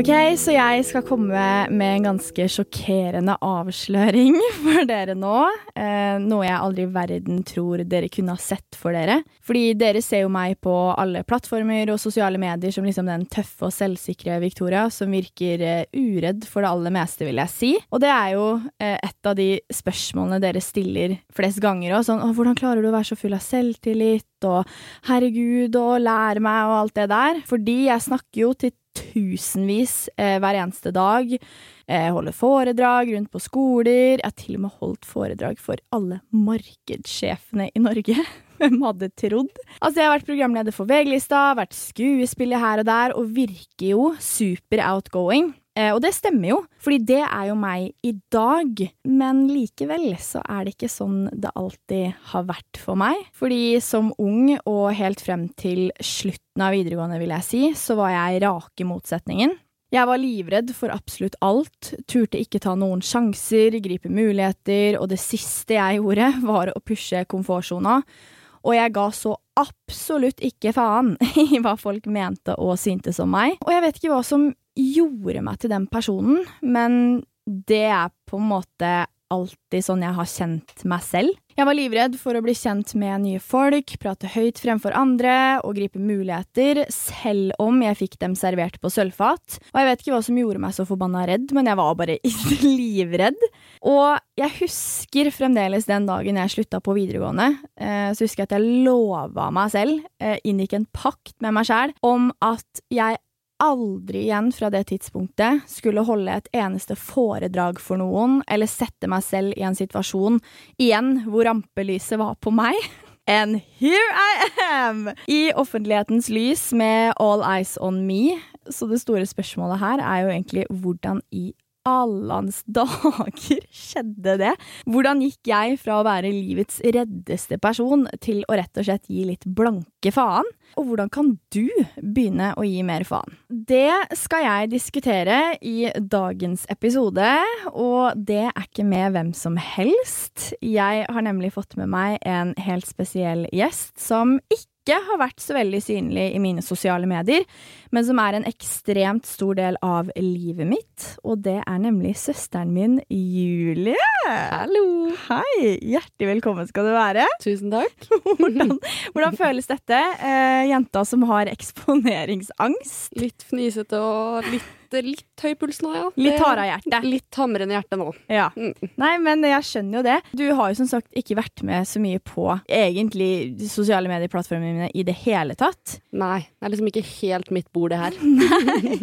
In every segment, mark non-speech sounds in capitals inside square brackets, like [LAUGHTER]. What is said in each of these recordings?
Ok, så jeg skal komme med en ganske sjokkerende avsløring [LAUGHS] for dere nå. Eh, noe jeg aldri i verden tror dere kunne ha sett for dere. Fordi dere ser jo meg på alle plattformer og sosiale medier som liksom den tøffe og selvsikre Victoria som virker eh, uredd for det aller meste, vil jeg si. Og det er jo eh, et av de spørsmålene dere stiller flest ganger òg. Sånn hvordan klarer du å være så full av selvtillit? Og herregud, og lære meg, og alt det der. Fordi jeg snakker jo til tusenvis eh, hver eneste dag. Jeg holder foredrag rundt på skoler. Jeg har til og med holdt foredrag for alle markedssjefene i Norge. [LAUGHS] Hvem hadde trodd? Altså, jeg har vært programleder for VG-lista, vært skuespiller her og der, og virker jo super outgoing. Eh, og det stemmer jo, fordi det er jo meg i dag. Men likevel så er det ikke sånn det alltid har vært for meg. Fordi som ung og helt frem til slutten av videregående, vil jeg si, så var jeg rake motsetningen. Jeg var livredd for absolutt alt, turte ikke ta noen sjanser, gripe muligheter, og det siste jeg gjorde, [LAUGHS] var å pushe komfortsona. Og jeg ga så absolutt ikke faen [LAUGHS] i hva folk mente og syntes om meg. Og jeg vet ikke hva som gjorde meg til den personen, men det er på en måte alltid sånn jeg har kjent meg selv. Jeg var livredd for å bli kjent med nye folk, prate høyt fremfor andre og gripe muligheter, selv om jeg fikk dem servert på sølvfat. Og jeg vet ikke hva som gjorde meg så forbanna redd, men jeg var bare [LAUGHS] livredd. Og jeg husker fremdeles den dagen jeg slutta på videregående, eh, så husker jeg at jeg lova meg selv, eh, inngikk en pakt med meg sjæl, om at jeg aldri igjen fra det tidspunktet skulle holde et eneste foredrag for noen, eller sette meg selv i en situasjon igjen hvor rampelyset var på meg. [LAUGHS] And here I am! I offentlighetens lys med all eyes on me. Så det store spørsmålet her er jo egentlig hvordan i allans dager [LAUGHS] skjedde det? Hvordan gikk jeg fra å være livets reddeste person til å rett og slett gi litt blanke faen? Og hvordan kan du begynne å gi mer faen? Det skal jeg diskutere i dagens episode, og det er ikke med hvem som helst. Jeg har nemlig fått med meg en helt spesiell gjest som ikke ikke har vært så veldig synlig i mine sosiale medier, men som er en ekstremt stor del av livet mitt. Og det er nemlig søsteren min Julie. Hallo! Hei! Hjertelig velkommen skal du være. [LAUGHS] Tusen takk. [LAUGHS] hvordan, hvordan, føles dette? Eh, jenta som har eksponeringsangst. Litt fnisete og litt litt høy puls nå, ja. Litt hardere hjerte. Litt hamrende hjerte nå. Ja. Mm. Nei, men jeg skjønner jo det. Du har jo som sagt ikke vært med så mye på egentlig sosiale medieplattformene mine i det hele tatt. Nei. Det er liksom ikke helt mitt bord, det her. [LAUGHS] Nei.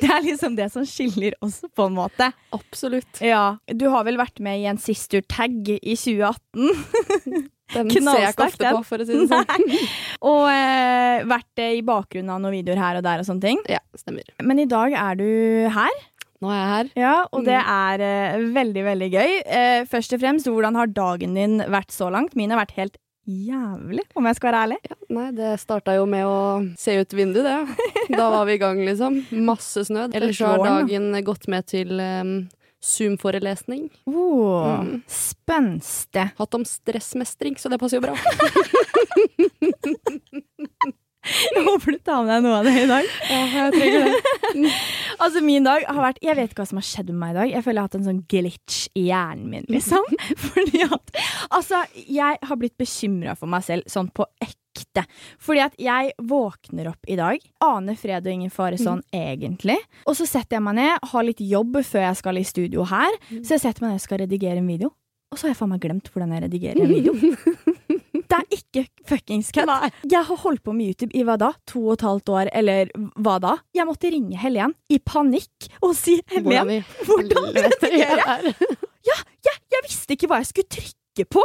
Det er liksom det som skiller oss, på en måte. Absolutt. Ja. Du har vel vært med i en Sister Tag i 2018? [LAUGHS] Den ser jeg ikke ofte på, for å si det sånn. [LAUGHS] og eh, vært i bakgrunnen av noen videoer her og der og sånne ting. Ja, stemmer. Men i dag er du her. Nå er jeg her. Ja, Og det mm. er eh, veldig, veldig gøy. Eh, først og fremst, hvordan har dagen din vært så langt? Min har vært helt jævlig, om jeg skal være ærlig. Ja, nei, det starta jo med å se ut vinduet, det. [LAUGHS] Da var vi i gang, liksom. Masse snø. Ellers har dagen gått med til um, Zoom-forelesning. Oh, mm. Spenstig. Hatt om stressmestring, så det passer jo bra. [LAUGHS] Jeg håper du tar med deg noe av det i dag. Ja, jeg trenger det. [LAUGHS] altså, min dag har vært Jeg vet ikke hva som har skjedd med meg i dag. Jeg føler jeg har hatt en sånn glitch i hjernen min, liksom. [LAUGHS] Fordi at Altså, jeg har blitt bekymra for meg selv sånn på ekte ekte. Fordi at jeg våkner opp i dag, aner fred og ingen fare sånn mm. egentlig. Og så setter jeg meg ned, har litt jobb før jeg skal i studio her. Mm. Så jeg setter meg ned og skal redigere en video. Og så har jeg faen meg glemt hvordan jeg redigerer en video. [LAUGHS] Det er ikke fuckings kødd. Jeg har holdt på med YouTube i hva da? To og et halvt år, eller hva da? Jeg måtte ringe Helen i panikk og si Helen, hvordan redigerer jeg? Ja, jeg, jeg visste ikke hva jeg skulle trykke på!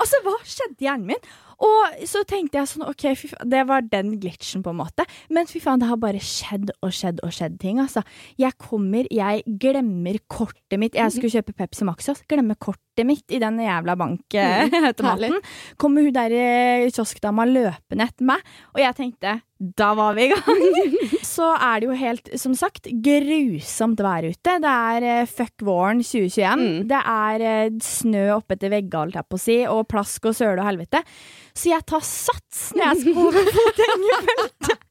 Altså, hva skjedde i hjernen min? Og så tenkte jeg sånn, ok, det var den glitchen, på en måte. Men fy faen, det har bare skjedd og skjedd og skjedd ting, altså. Jeg kommer, jeg glemmer kortet mitt. Jeg skulle kjøpe Pepsi Max, altså. Glemmer kortet mitt i den jævla bankautomaten. [LAUGHS] Kommer hun der eh, kioskdama løpende etter meg, og jeg tenkte da var vi i gang. [LAUGHS] Så er det jo helt, som sagt, grusomt vær ute. Det er eh, fuck våren 2021. Mm. Det er eh, snø oppetter veggene, holdt jeg på å si, og plask og søle og helvete. Så jeg tar sats når jeg skal over fotgjengerfeltet.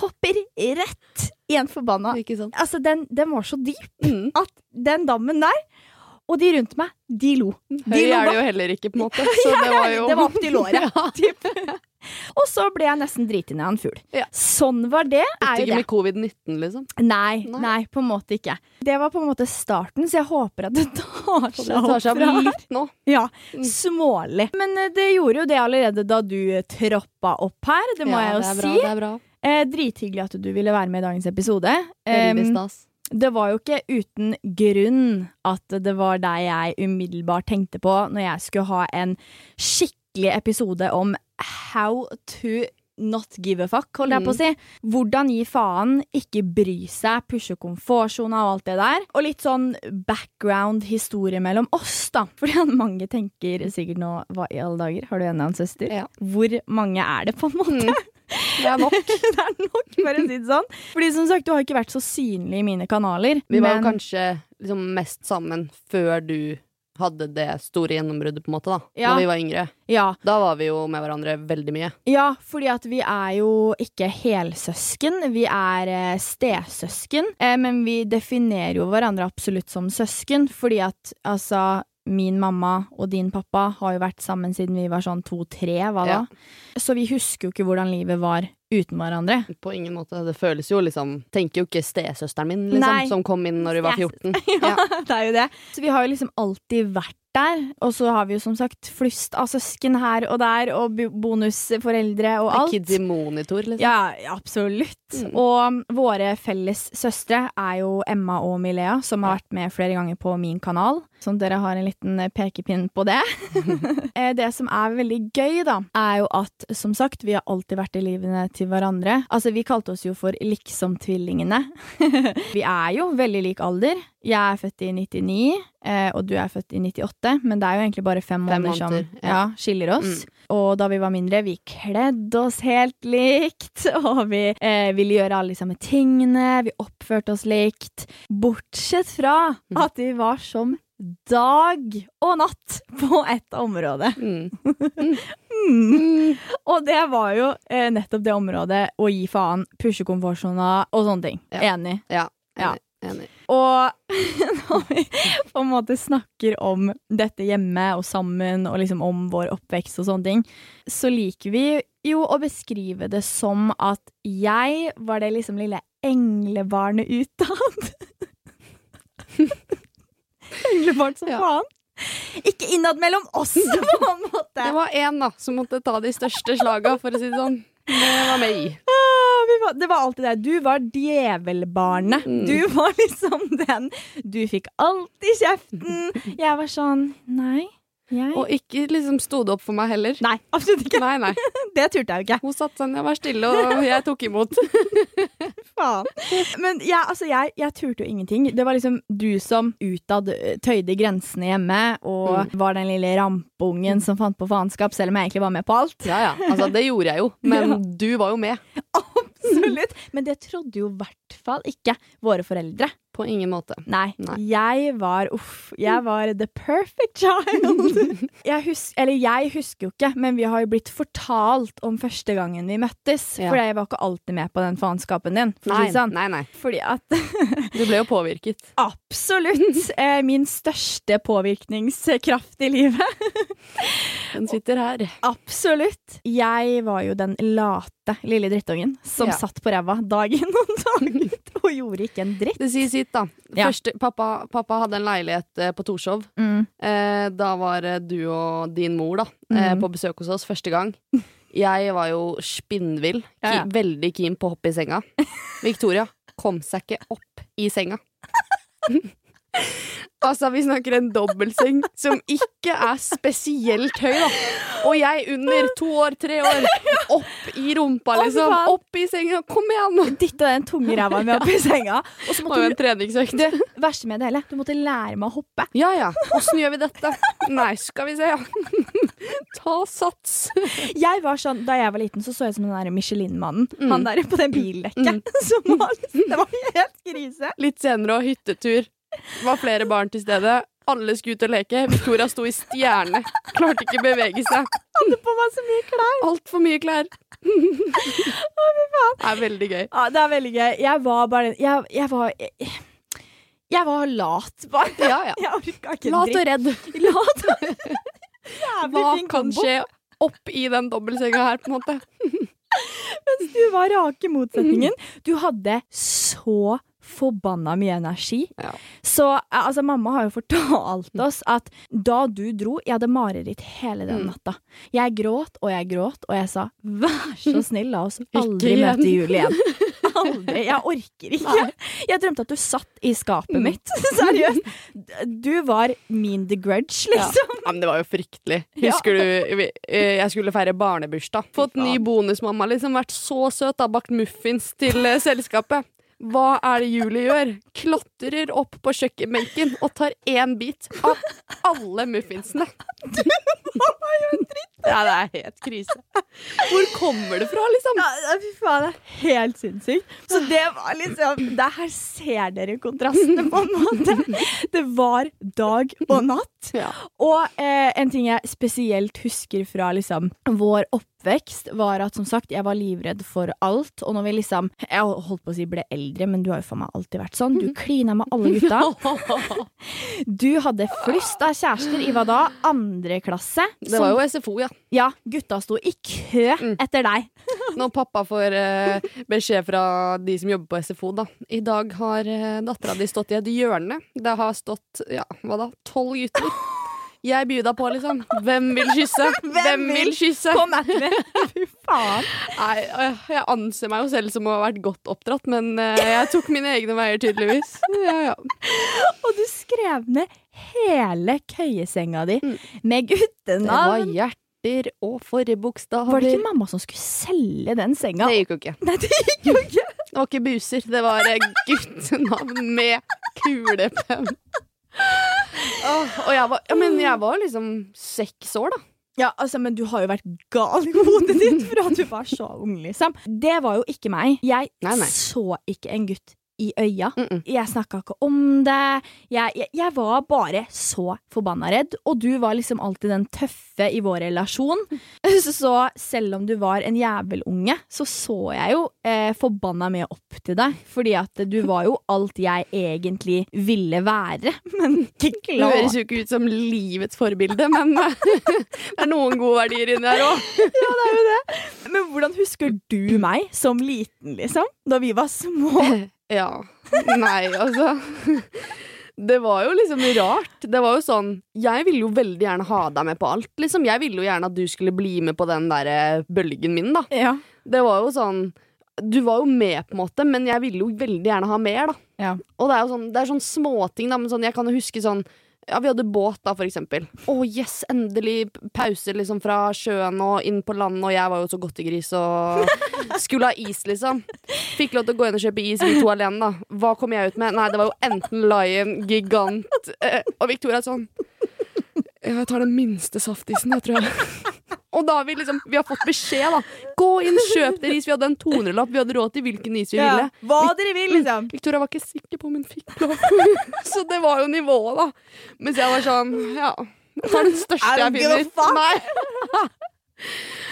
Hopper rett i en forbanna? Altså, den, den var så dyp Mm. at den dammen der, og de rundt meg, de lo. De Høy lo er det jo heller ikke, på en måte. [LAUGHS] Så det var jo Det var opp til låret. [LAUGHS] Ja. typ. Og så ble jeg nesten driti ned av en fugl. Ja. Sånn var det. Er ikke det. med covid-19, liksom. Nei, Nei. nei, på en måte ikke. Det var på en måte starten, så jeg håper at det tar seg det tar seg opp litt nå. Ja, Mm. smålig. Men eh, det gjorde jo det allerede da du eh, troppa opp her, det må ja, jeg jo er si. Bra, det er bra. Eh, drithyggelig at du ville være med i dagens episode. Veldig stas. Um, det var jo ikke uten grunn at det var deg jeg umiddelbart tenkte på når jeg skulle ha en skikkelig episode om how to not give a fuck, holdt jeg på å si. Hvordan gi faen, ikke bry seg, pushe komfortsona og alt det der. Og litt sånn background-historie mellom oss, da. [LAUGHS] Fordi mange tenker sikkert nå hva i alle dager, har du en annen søster? Ja. Hvor mange er det, på en måte? Mm. Det er nok. [LAUGHS] det er nok, for å si det sånn. Fordi som sagt, du har ikke vært så synlig i mine kanaler. Vi var jo kanskje liksom mest sammen før du hadde det store gjennombruddet, på en måte, da. Ja. Når vi var yngre. Ja, Da var vi jo med hverandre veldig mye. ja, fordi at vi er jo ikke helsøsken, vi er eh, stesøsken. Eh, men vi definerer jo hverandre absolutt som søsken, fordi at altså Min mamma og din pappa har jo vært sammen siden vi var sånn to-tre, hva da? Så vi husker jo ikke hvordan livet var uten hverandre. På ingen måte. Det føles jo liksom Tenker jo ikke stesøsteren min, liksom, Nei. som kom inn når hun var 14. [LAUGHS] Ja, det er jo det. Så vi har jo liksom alltid vært der. Og så har vi jo som sagt flust av søsken her og der, og bonusforeldre og alt. Kids i monitor, liksom. Ja, absolutt. Mm. Og våre felles søstre er jo Emma og Milea, som har vært med flere ganger på min kanal. Sånn dere har en liten eh, pekepinn på det. [LAUGHS] [LAUGHS] Eh, det som er veldig gøy, da, er jo at som sagt, vi har alltid vært i livene til hverandre. Altså, vi kalte oss jo for liksom-tvillingene. [LAUGHS] vi er jo veldig lik alder. Jeg er født i 99, eh, og du er født i 98, men det er jo egentlig bare fem, Fem måneder som ja. ja. skiller oss. Og da vi var mindre, vi kledde oss helt likt, [LAUGHS] og vi eh, ville gjøre alle de samme tingene, vi oppførte oss likt. Bortsett fra Mm. at vi var som dag og natt på ett område. Mm. Mm. Og det var jo eh, nettopp det området å gi faen, pushe komfortsona og sånne ting. Ja. Enig. Ja. Ja. Enig. enig. Og [LAUGHS] når vi på en måte snakker om dette hjemme og sammen, og liksom om vår oppvekst og sånne ting, så liker vi jo å beskrive det som at jeg var det liksom lille englebarnet utad. [LAUGHS] Englebarn som Ja. faen. Ikke innad mellom oss, [LAUGHS] på en måte. Det var én, da, som måtte ta de største slaga, for å si det sånn. Det var meg. Ah, det var alltid det. Du var djevelbarnet. Mm. Du var liksom den. Du fikk alltid kjeften. Jeg var sånn Nei. Jeg Og ikke liksom sto det opp for meg heller. Nei, absolutt ikke. Nei, nei. [LAUGHS] Det turte jeg jo ikke. Hun satte seg ned og var stille, og jeg tok imot. [LAUGHS] Faen. Men jeg, altså, jeg, jeg turte jo ingenting. Det var liksom du som utad eh, tøyde grensene hjemme, og var den lille rampungen som fant på faenskap, selv om jeg egentlig var med på alt. Ja ja, altså det gjorde jeg jo, men [LAUGHS] Ja. du var jo med. Absolutt. Men det trodde jo i hvert fall ikke våre foreldre. På ingen måte. Nei, Nei. jeg var uff, jeg var the perfect child. [LAUGHS] jeg, hus eller jeg husker jo ikke, men vi har jo blitt fortalt om første gangen vi møttes. Ja. For jeg var ikke alltid med på den faenskapen din. For Nei, sånn. nei, nei. Fordi at [LAUGHS] Du ble jo påvirket. absolutt eh, min største påvirkningskraft i livet. Den sitter her. Absolutt. Jeg var jo den late lille drittungen som Ja. satt på ræva dagen og dagen og gjorde ikke en dritt. Det sier sitt, da. Ja. Første, pappa, pappa hadde en leilighet eh, på Torshov. Mm. Eh, da var eh, du og din mor da, eh, Mm. på besøk hos oss første gang. Jeg var jo spinnvill. Ja. Veldig keen på å hoppe i senga. Victoria kom seg ikke opp i senga. [LAUGHS] Altså, vi snakker en dobbeltseng som ikke er spesielt høy, da. Og jeg under to år, tre år, opp i rumpa, liksom. Opp i senga. Kom igjen! Dytta den tunge ræva mi opp i senga. Og så måtte du en treningsøkt. Det verste med det hele, du måtte lære meg å hoppe. Ja ja, åssen gjør vi dette? Nei, skal vi se, ja. Ta sats. Jeg var sånn, Da jeg var liten, så så jeg ut som den der Michelin-mannen. Mm. Han der på det bildekket. [LAUGHS] Som var, det var helt krise. Litt senere og hyttetur. Det var flere barn til stede. Alle skulle ut og leke. Victoria sto i stjerne. Klarte ikke å bevege seg. Hadde på meg så mye klær. Altfor mye klær. Det er veldig gøy. Ja, Det er veldig gøy. Jeg var bare Jeg, jeg var jeg, jeg var lat, bare. Ja, ja. [LAUGHS] Jeg orka ikke en Lat og redd. Lat [LAUGHS] Jævlig Hva fin kan kombo. skje opp i den dobbeltsenga her, på en måte? [LAUGHS] Du var rake motsetningen. Du hadde så forbanna mye energi. Ja. Så altså, mamma har jo fortalt oss at da du dro Jeg hadde mareritt hele den Mm. natta. Jeg gråt og jeg gråt, og jeg sa vær så [LAUGHS] snill, la oss aldri møte jul igjen. [LAUGHS] Aldri. Jeg orker ikke. Jeg drømte at du satt i skapet Mm. mitt. [LAUGHS] Seriøst. Du var mean the grudge, liksom. Ja, men det var jo fryktelig. Ja. Du eh, jeg skulle feire barnebursdag? Fått ny bonusmamma, liksom. Vært så søt. da. bakt muffins til eh, selskapet. Hva er det Julie gjør? Klatrer opp på kjøkkenbenken og tar én bit av alle muffinsene. [LAUGHS] Ja, det er helt krise. Hvor kommer det fra, liksom? Ja, fy faen, det er helt sinnssykt. Så det var liksom det Her ser dere kontrastene, på en måte. Det var dag og natt. Ja. Og eh, en ting jeg spesielt husker fra liksom vår oppvekst, var at som sagt, jeg var livredd for alt. Og når vi liksom Jeg holdt på å si ble eldre, men du har jo for meg alltid vært sånn. Du klina med alle gutta. [LAUGHS] Du hadde flust av kjærester i hva da? Andre klasse? Det var jo SFO, ja. Ja, gutta sto i kø Mm. etter deg. [LAUGHS] Når pappa får eh, beskjed fra de som jobber på SFO, da. I dag har uh, dattera di stått i et hjørne. Det har stått, ja, hva da, tolv gutter. [LAUGHS] Jeg bjuda på, liksom. Hvem vil kysse? [LAUGHS] Hvem vil kysse? På at me! [LAUGHS] Fy faen. Nei, øh, jeg anser meg jo selv som å ha vært godt oppdratt, men øh, jeg tok mine egne veier, tydeligvis. Ja, ja. Og du skrev ned hele køyesenga di Mm. med Det var hjert og forbokstaver. Var det ikke mamma som skulle selge den senga? Det gikk jo ikke. [LAUGHS] Nei, det gikk jo ikke. Det var ikke buser, det var eh, guttenavn med kulepenn. Åh, og jeg var, ja, men jeg var liksom seks år, da. Ja, altså, men du har jo vært gal i hodet ditt fra du var så ung, liksom. Det var jo ikke meg. Jeg Nei, nei. så ikke en gutt i øya. Mm -mm. Jeg snakka ikke om det. Jeg, jeg, jeg var bare så forbanna redd, og du var liksom alltid den tøffe i vår relasjon. [LAUGHS] Så, selv om du var en jævelunge, så så jeg jo eh, forbanna mye opp til deg. Fordi at du var jo alt jeg egentlig ville være, [LAUGHS] men Det høres jo ikke ut som livets forbilde, men [LAUGHS] det er noen gode verdier inni her òg. Men hvordan husker du meg som liten, liksom? Da vi var små? Ja. Nei, altså Det var jo liksom rart. Det var jo sånn Jeg ville jo veldig gjerne ha deg med på alt. Liksom. Jeg ville jo gjerne at du skulle bli med på den der eh, bølgen min, da. Ja. Det var jo sånn Du var jo med, på en måte, men jeg ville jo veldig gjerne ha mer, da. Ja. Og det er jo sånn, det er sånn småting, da, men sånn, jeg kan jo huske sånn ja, Vi hadde båt, da, for eksempel. Å, yes, endelig pause liksom fra sjøen og inn på land, og jeg var jo så godtegris og skulle ha is, liksom. Fikk lov til å gå inn og kjøpe is, vi to alene, da. Hva kom jeg ut med? Nei, det var jo enten Lion, Gigant eh, Og Victoria sånn jeg tar den minste saftisen, jeg tror jeg. Og da har vi liksom Vi har fått beskjed, da. Gå inn, kjøp dere is. Vi hadde en 200-lapp. Vi hadde råd til hvilken is vi ville. Hva dere vil, liksom. Victoria var ikke sikker på om hun fikk lov. [LAUGHS] Så det var jo nivået, da. Mens jeg var sånn, ja Det var den største jeg finner. Nei. [LAUGHS]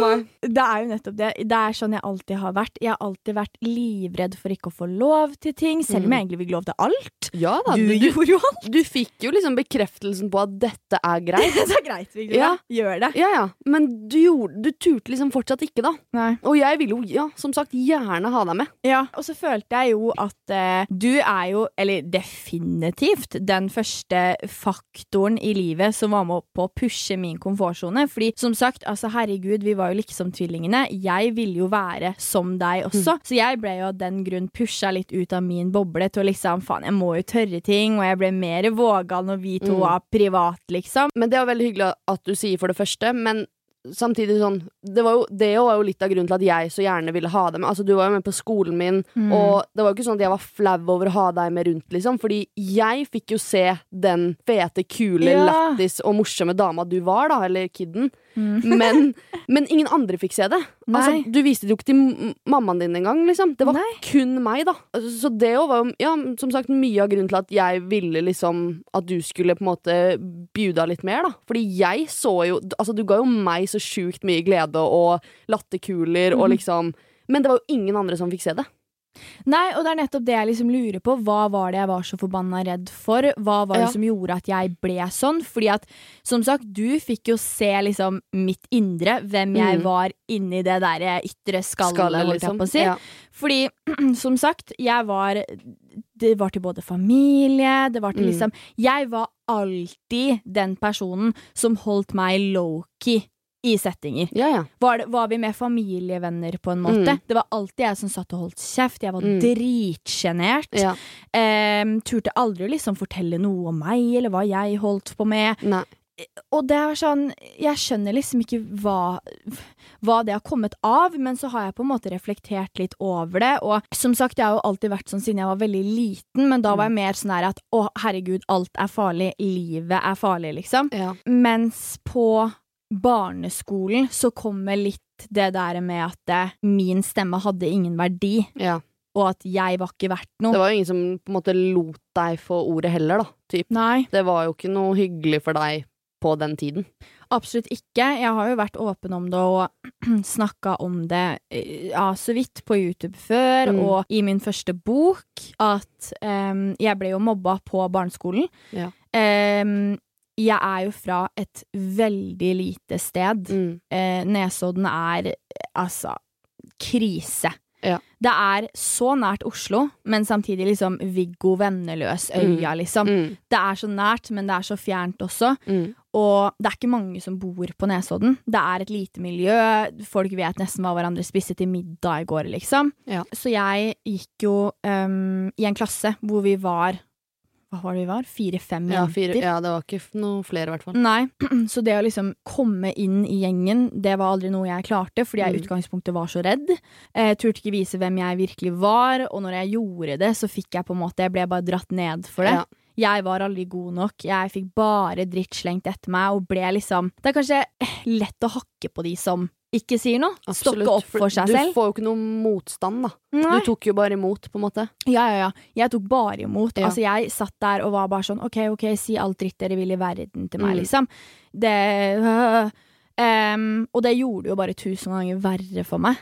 Meg. Det er jo nettopp det. Det er sånn jeg alltid har vært. Jeg har alltid vært livredd for ikke å få lov til ting, selv om jeg egentlig fikk lov til alt. Ja da, Du du, du, gjorde jo alt. du fikk jo liksom bekreftelsen på at dette er [LAUGHS] greit. Det er greit, Victoria. Ja. Gjør det. Ja ja, men du, gjorde, du turte liksom fortsatt ikke, da. Nei. Og jeg ville jo, ja, som sagt, gjerne ha deg med. Ja, og så følte jeg jo at eh, du er jo, eller definitivt, den første faktoren i livet som var med på å pushe min komfortsone. Fordi som sagt, altså herregud, herregud, vi var jo liksom-tvillingene. Jeg ville jo være som deg også. Så jeg ble jo av den grunn pusha litt ut av min boble til å liksom faen, jeg må jo tørre ting, og jeg ble mer vågal når vi to Mm. var privat, liksom. Men det var veldig hyggelig at du sier for det første, men samtidig sånn Det var jo, det var jo litt av grunnen til at jeg så gjerne ville ha deg med. Altså, du var jo med på skolen min, Mm. og det var jo ikke sånn at jeg var flau over å ha deg med rundt, liksom. Fordi jeg fikk jo se den fete, kule, Ja. lættis og morsomme dama du var, da, eller kiden. Mm. Men, men ingen andre fikk se det. Altså, du viste det jo ikke til mammaen din engang, liksom. Det var Nei. kun meg, da. Altså, Så det jo var jo, ja, som sagt, mye av grunnen til at jeg ville liksom at du skulle på en måte bjuda litt mer, da. Fordi jeg så jo Altså, du ga jo meg så sjukt mye glede og latterkuler og Mhm. liksom Men det var jo ingen andre som fikk se det. Nei, og det er nettopp det jeg liksom lurer på. Hva var det jeg var så forbanna redd for? Hva var det Ja. som gjorde at jeg ble sånn? Fordi at, som sagt, du fikk jo se liksom mitt indre, hvem jeg Mm. var inni det der ytre skallet, Skallet, jeg liksom. si. Ja. Fordi, [CLEARS THROAT] som sagt, jeg var Det var til både familie, det var til Mm. liksom Jeg var alltid den personen som holdt meg low-key i settinger. Ja, ja. Var, det, var vi med familievenner, på en måte? Mm. Det var alltid jeg som satt og holdt kjeft. Jeg var Mm. dritsjenert. ja. Eh, turte aldri å liksom fortelle noe om meg, eller hva jeg holdt på med. Nei. Og det er sånn Jeg skjønner liksom ikke hva, hva det har kommet av, men så har jeg på en måte reflektert litt over det. Og som sagt, jeg har jo alltid vært sånn siden jeg var veldig liten, men da var jeg mer sånn her at å, herregud, alt er farlig. Livet er farlig, liksom. Ja. Mens på barneskolen så kommer litt det der med at eh, min stemme hadde ingen verdi, ja. og at jeg var ikke verdt noe. Det var jo ingen som på en måte lot deg få ordet heller, da. Typ. Nei, Det var jo ikke noe hyggelig for deg på den tiden. absolutt ikke. Jeg har jo vært åpen om det og [CLEARS THROAT] snakka om det eh, ja, så vidt på YouTube før, Mm. og i min første bok, at um, jeg ble jo mobba på barneskolen. Ja. Em, jeg er jo fra et veldig lite sted. Mm. eh, Nesodden er altså krise. Ja. Det er så nært Oslo, men samtidig liksom Viggo Venneløs-øya, liksom. Mm. Det er så nært, men det er så fjernt også. Mm. Og det er ikke mange som bor på Nesodden. Det er et lite miljø. Folk vet nesten hva hverandre spiste til middag i går, liksom. Ja. Så jeg gikk jo um, i en klasse hvor vi var Hva var det vi var? Fire-fem Ja, jenter. ja, det var ikke noe flere, i hvert fall. Nei, [CLEARS THROAT] så det å liksom komme inn i gjengen, det var aldri noe jeg klarte, fordi jeg i Mm. utgangspunktet var så redd. Jeg turte ikke vise hvem jeg virkelig var, og når jeg gjorde det, så fikk jeg på en måte Jeg ble bare dratt ned for det. Ja. Jeg var aldri god nok. Jeg fikk bare dritt slengt etter meg, og ble liksom Det er kanskje lett å hakke på de som ikke sier noe. Absolutt. Stokke opp for seg selv. du får jo ikke noe motstand, da. Nei. Du tok jo bare imot, på en måte. Ja, ja, ja. Jeg tok bare imot. Ja. Altså, jeg satt der og var bare sånn OK, OK, si alt dritt dere vil i verden til meg, Mm. liksom. Det øh, [LAUGHS] um, Og det gjorde jo bare tusen ganger verre for meg.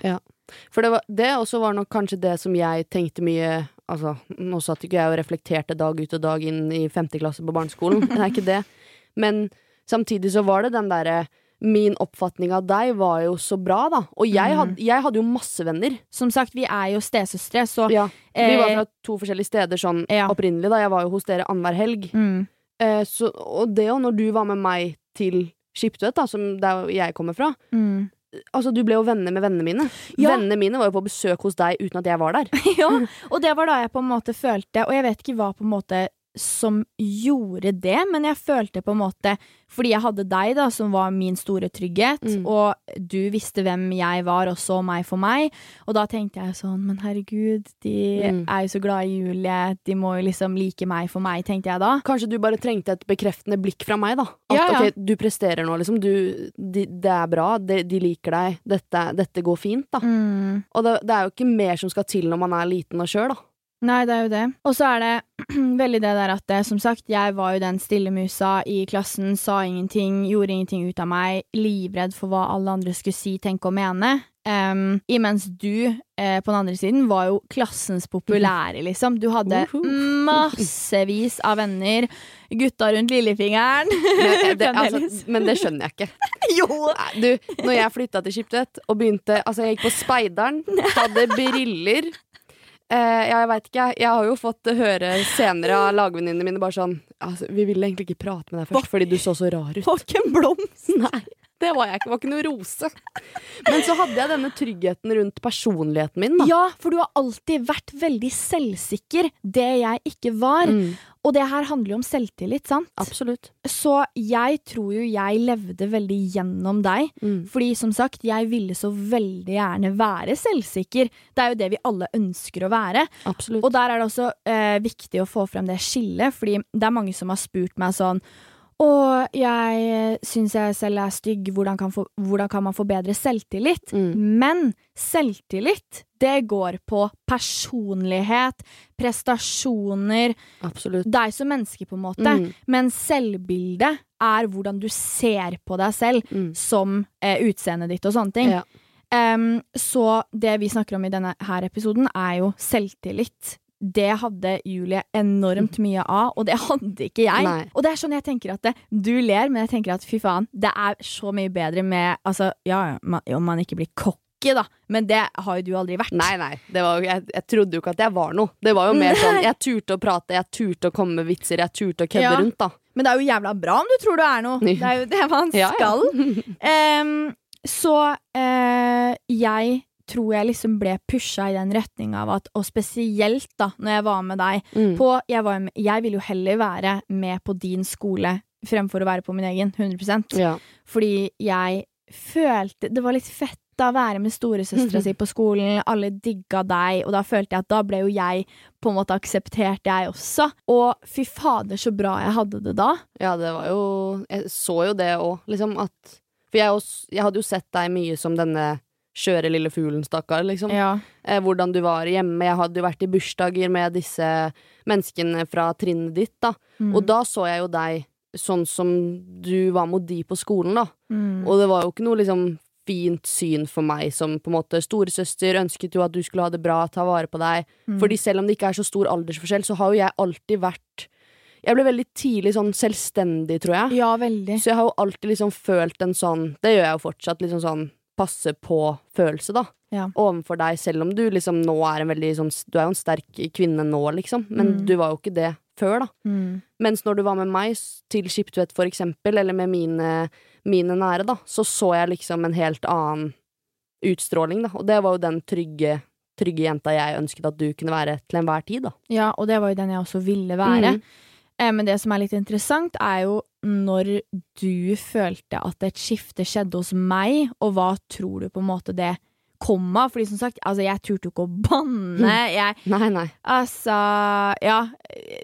For det, var, det også var nok kanskje det som jeg tenkte mye Altså, nå satt ikke jeg og reflekterte dag ut og dag inn i femte klasse på barneskolen, det er ikke det. [LAUGHS] Men samtidig så var det den derre Min oppfatning av deg var jo så bra, da. Og jeg, Mm. had, jeg hadde jo masse venner. Som sagt, vi er jo stesøstre, så Ja, vi var eh, fra to forskjellige steder sånn Ja. opprinnelig, da. Jeg var jo hos dere annenhver helg. mm, Eh, så, og det jo når du var med meg til Skiptvet, da, som der jeg kommer fra mm. Altså, du ble jo venner med vennene mine. Ja. Vennene mine var jo på besøk hos deg uten at jeg var der. [LAUGHS] ja, [LAUGHS] og det var da jeg på en måte følte Og jeg vet ikke hva på en måte som gjorde det, men jeg følte på en måte Fordi jeg hadde deg, da, som var min store trygghet, Mm. og du visste hvem jeg var, og så meg for meg, og da tenkte jeg sånn Men herregud, de Mm. er jo så glad i Julie, de må jo liksom like meg for meg, tenkte jeg da. Kanskje du bare trengte et bekreftende blikk fra meg, da. At Ja, ja. ok, du presterer nå, liksom. Du, de, det er bra, de, de liker deg. Dette, dette går fint, da. Mm. Og det, det er jo ikke mer som skal til når man er liten og sjøl, da. Nei, det er jo det. Og så er det [CLEARS THROAT] veldig det der at det, som sagt, jeg var jo den stille musa i klassen, sa ingenting, gjorde ingenting ut av meg, livredd for hva alle andre skulle si, tenke og mene. Um, imens du, eh, på den andre siden, var jo klassens populære, liksom. Du hadde massevis av venner. Gutta rundt lillefingeren. [LAUGHS] Men det, altså, men det skjønner jeg ikke. [LAUGHS] jo! Du, når jeg flytta til Skiptvet og begynte Altså, jeg gikk på Speideren, [LAUGHS] hadde briller. Eh, ja, jeg veit ikke. jeg. Har jo fått høre senere av lagvenninnene mine bare sånn altså, Vi ville egentlig ikke prate med deg først fordi du så så rar ut. Var ikke en blomst. [LAUGHS] Nei. Det var jeg ikke. Det var ikke noe rose. Men så hadde jeg denne tryggheten rundt personligheten min, da. Ja, for du har alltid vært veldig selvsikker. Det jeg ikke var. Mm, Og det her handler jo om selvtillit, sant? absolutt. Så jeg tror jo jeg levde veldig gjennom deg. Mm. Fordi som sagt, jeg ville så veldig gjerne være selvsikker. Det er jo det vi alle ønsker å være. Absolutt. Og der er det også eh, viktig å få frem det skillet, fordi det er mange som har spurt meg sånn å, jeg syns jeg selv er stygg, hvordan kan, få, hvordan kan man få bedre selvtillit? Mm. Men selvtillit, det går på personlighet, prestasjoner, Absolutt. deg som menneske, på en måte. Mm. Men selvbildet er hvordan du ser på deg selv Mm. som eh, utseendet ditt og sånne ting. Ja. Um, så det vi snakker om i denne her episoden, er jo selvtillit. Det hadde Julie enormt mye av, og det hadde ikke jeg. Nei. Og det er sånn jeg tenker at det, Du ler, men jeg tenker at fy faen, det er så mye bedre med Altså, ja, man, om man ikke blir cocky, da, men det har jo du aldri vært. Nei, nei. Det var, jeg, jeg trodde jo ikke at jeg var noe. Det var jo mer sånn Jeg turte å prate, jeg turte å komme med vitser, jeg turte å kødde Ja. rundt, da. Men det er jo jævla bra om du tror du er noe. Det er jo det man Ja, ja. skal. [LAUGHS] Så uh, jeg tror jeg liksom ble pusha i den retninga av at, og spesielt da, når jeg var med deg Mm. på Jeg, var, jeg vil jo heller være med på din skole fremfor å være på min egen, 100 Ja. Fordi jeg følte Det var litt fett da å være med storesøstera [LAUGHS] si på skolen, alle digga deg, og da følte jeg at da ble jo jeg på en måte akseptert, jeg også. Og fy fader, så bra jeg hadde det da. ja, det var jo Jeg så jo det òg, liksom, at For jeg, også, jeg hadde jo sett deg mye som denne skjøre lille fuglen, stakkar, liksom. Ja. eh, hvordan du var hjemme. Jeg hadde jo vært i bursdager med disse menneskene fra trinnet ditt, da. Mm. Og da så jeg jo deg sånn som du var mot de på skolen, da. Mm. Og det var jo ikke noe liksom fint syn for meg som på en måte storesøster. Ønsket jo at du skulle ha det bra, ta vare på deg. Mm. Fordi selv om det ikke er så stor aldersforskjell, så har jo jeg alltid vært Jeg ble veldig tidlig sånn selvstendig, tror jeg. Ja, veldig. Så jeg har jo alltid liksom følt en sånn Det gjør jeg jo fortsatt, liksom sånn passe på-følelse, da. Ja. Overfor deg, selv om du liksom nå er en veldig sånn Du er jo en sterk kvinne nå, liksom, men Mm. du var jo ikke det før, da. Mm. Mens når du var med meg til Skiptvet, for eksempel, eller med mine, mine nære, da, så så jeg liksom en helt annen utstråling, da. Og det var jo den trygge, trygge jenta jeg ønsket at du kunne være til enhver tid, da. ja, og det var jo den jeg også ville være. Mm. Eh, men det som er litt interessant, er jo når du følte at et skifte skjedde hos meg, og hva tror du på en måte det kom av? Fordi som sagt, altså, jeg turte jo ikke å banne. Jeg, Nei, nei. altså, ja.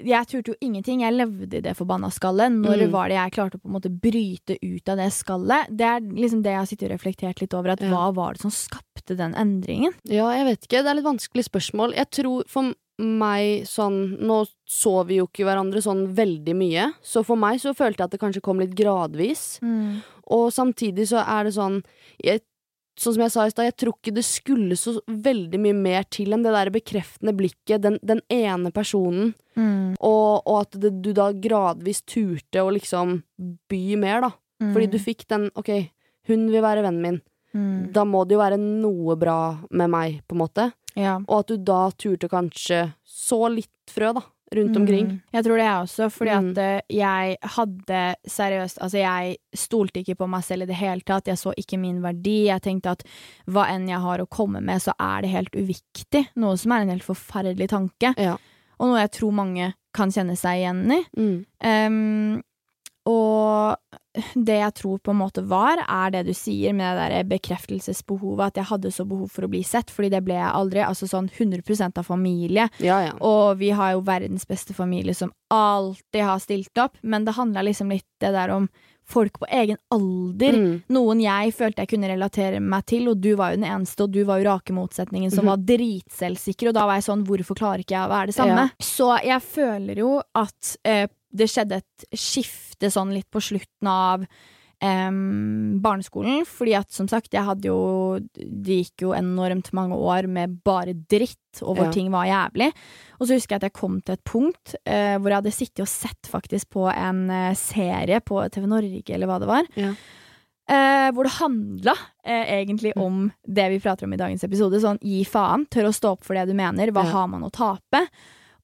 Jeg turte jo ingenting. Jeg levde i det forbanna skallet. Når Mm. var det jeg klarte å på en måte bryte ut av det skallet? Det er liksom det jeg har sittet og reflektert litt over. At Ja. hva var det som skapte den endringen? Ja, jeg vet ikke. Det er litt vanskelig spørsmål. Jeg tror for meg sånn Nå så vi jo ikke hverandre sånn veldig mye, så for meg så følte jeg at det kanskje kom litt gradvis. Og samtidig så er det sånn jeg, Sånn som jeg sa i stad, jeg tror ikke det skulle så veldig mye mer til enn det der bekreftende blikket, den, den ene personen, Mm. og, og at det, du da gradvis turte å liksom by mer, da. Fordi du fikk den OK, hun vil være vennen min. Mm. Da må det jo være noe bra med meg, på en måte. Ja. Og at du da turte kanskje så litt frø, da, rundt omkring. Mm. Jeg tror det, jeg også. Fordi Mm. at eh, jeg hadde seriøst Altså, jeg stolte ikke på meg selv i det hele tatt. Jeg så ikke min verdi. Jeg tenkte at hva enn jeg har å komme med, så er det helt uviktig. Noe som er en helt forferdelig tanke. Ja. Og noe jeg tror mange kan kjenne seg igjen i. Mm. Um, og det jeg tror på en måte var, er det du sier med det der bekreftelsesbehovet. At jeg hadde så behov for å bli sett, fordi det ble jeg aldri. Altså sånn 100 av familie. Ja, ja. Og vi har jo verdens beste familie som alltid har stilt opp, men det handla liksom litt det der om folk på egen alder. Mm. Noen jeg følte jeg kunne relatere meg til, og du var jo den eneste, og du var jo rake motsetningen som mm. var dritselvsikker, og da var jeg sånn, hvorfor klarer ikke jeg å være det samme? Ja. Så jeg føler jo at eh, det skjedde et skifte sånn litt på slutten av um, barneskolen, fordi at som sagt, jeg hadde jo Det gikk jo enormt mange år med bare dritt, og hvor Ja. ting var jævlig. Og så husker jeg at jeg kom til et punkt uh, hvor jeg hadde sittet og sett faktisk på en uh, serie på TV Norge, eller hva det var. Ja. Uh, hvor det handla egentlig om det vi prater om i dagens episode. Sånn gi faen, tør å stå opp for det du mener, hva Ja. har man å tape?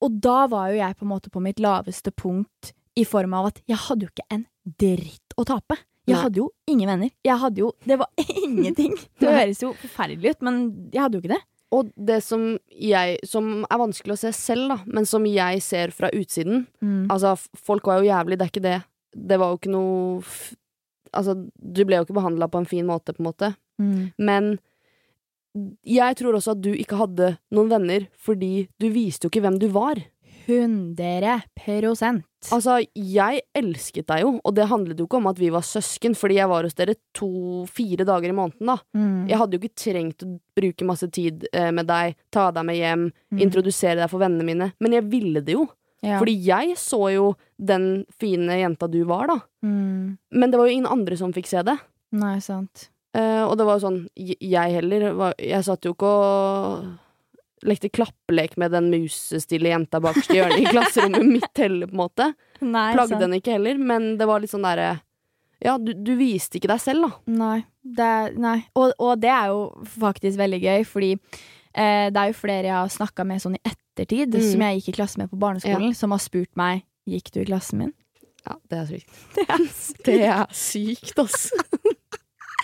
Og da var jo jeg på en måte på mitt laveste punkt i form av at jeg hadde jo ikke en dritt å tape. Jeg hadde jo ingen venner. Jeg hadde jo Det var [LAUGHS] ingenting. Det høres jo forferdelig ut, men jeg hadde jo ikke det. Og det som jeg Som er vanskelig å se selv, da, men som jeg ser fra utsiden Altså, folk var jo jævlig, det er ikke det. Det var jo ikke noe Altså, du ble jo ikke behandla på en fin måte, på en måte. Mm. Men jeg tror også at du ikke hadde noen venner fordi du viste jo ikke hvem du var. 100 prosent. Altså, jeg elsket deg jo, og det handlet jo ikke om at vi var søsken, fordi jeg var hos dere to-fire dager i måneden, da. Mm. Jeg hadde jo ikke trengt å bruke masse tid eh, med deg, ta deg med hjem, Mm. introdusere deg for vennene mine, men jeg ville det jo. Ja. Fordi jeg så jo den fine jenta du var, da. mm. Men det var jo ingen andre som fikk se det. Nei, sant. Eh, og det var jo sånn, jeg heller var, Jeg satt jo ikke og lekte klappelek med den musestille jenta bakerst i hjørnet i klasserommet mitt heller, på en måte. Nei, Plagde sant. henne ikke heller, men det var litt sånn derre Ja, du, du viste ikke deg selv, da. Nei. Det, nei. Og, og det er jo faktisk veldig gøy, fordi uh, det er jo flere jeg har snakka med sånn i ettertid, Mm. som jeg gikk i klasse med på barneskolen, som har spurt meg Gikk du i klassen min. Ja, det er sykt. [LAUGHS] Det, er, Det er sykt, ass.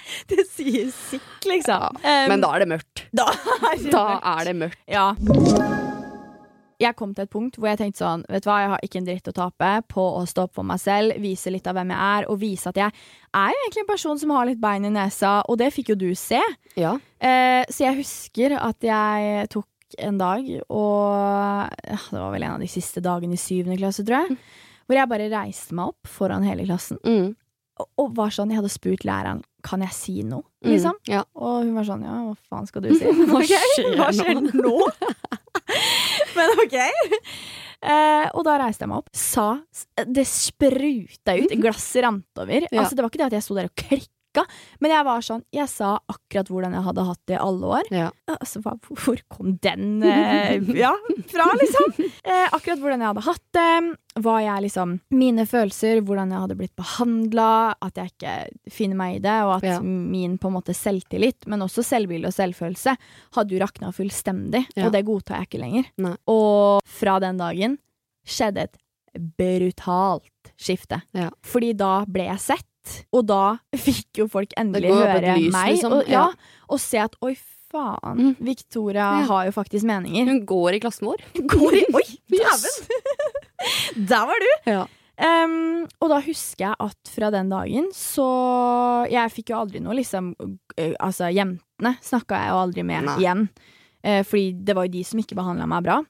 [LAUGHS] det sier sitt, liksom. Ja. Men da er det mørkt. [LAUGHS] da er det Da mørkt. er det mørkt. Ja. Jeg kom til et punkt hvor jeg tenkte sånn Vet du hva, jeg har ikke en dritt å tape på å stå opp for meg selv, vise litt av hvem jeg er, og vise at jeg er jo egentlig en person som har litt bein i nesa, og det fikk jo du se. Ja. Eh, så jeg husker at jeg tok en dag, og ja, det var vel en av de siste dagene i syvende klasse, tror jeg, hvor jeg bare reiste meg opp foran hele klassen, Mm. og, og var sånn Jeg hadde spurt læreren kan jeg si noe, Mm. liksom. Ja. Og hun var sånn ja, hva faen skal du [LAUGHS] si? Hva skjer hva skjer nå? [LAUGHS] Men ok. Eh, og da reiste jeg meg opp, sa Det spruta ut, [LAUGHS] glasset rant over. Ja. Altså, det var ikke det at jeg sto der og klikka, men jeg var sånn Jeg sa akkurat hvordan jeg hadde hatt det i alle år. Ja. Altså, hvor kom den eh, ja, fra, liksom? [LAUGHS] Eh, akkurat hvordan jeg hadde hatt det. Hva jeg liksom Mine følelser, hvordan jeg hadde blitt behandla, at jeg ikke finner meg i det, og at Ja. min på en måte selvtillit, men også selvbilde og selvfølelse, hadde jo rakna fullstendig, og det godtar jeg ikke lenger. Nei. Og fra den dagen skjedde et brutalt skifte. Fordi da ble jeg sett, og da fikk jo folk endelig høre lys, meg, liksom. og, ja, og se at oi, faen, Mm. Victoria Ja. har jo faktisk meninger. Hun går i klassen vår. Går i Oi, [LAUGHS] dæven! [LAUGHS] Der var du! Ja. Um, og da husker jeg at fra den dagen så Jeg fikk jo aldri noe, liksom Altså, jentene snakka jeg jo aldri med Nei. igjen. Uh, fordi det var jo de som ikke behandla meg bra.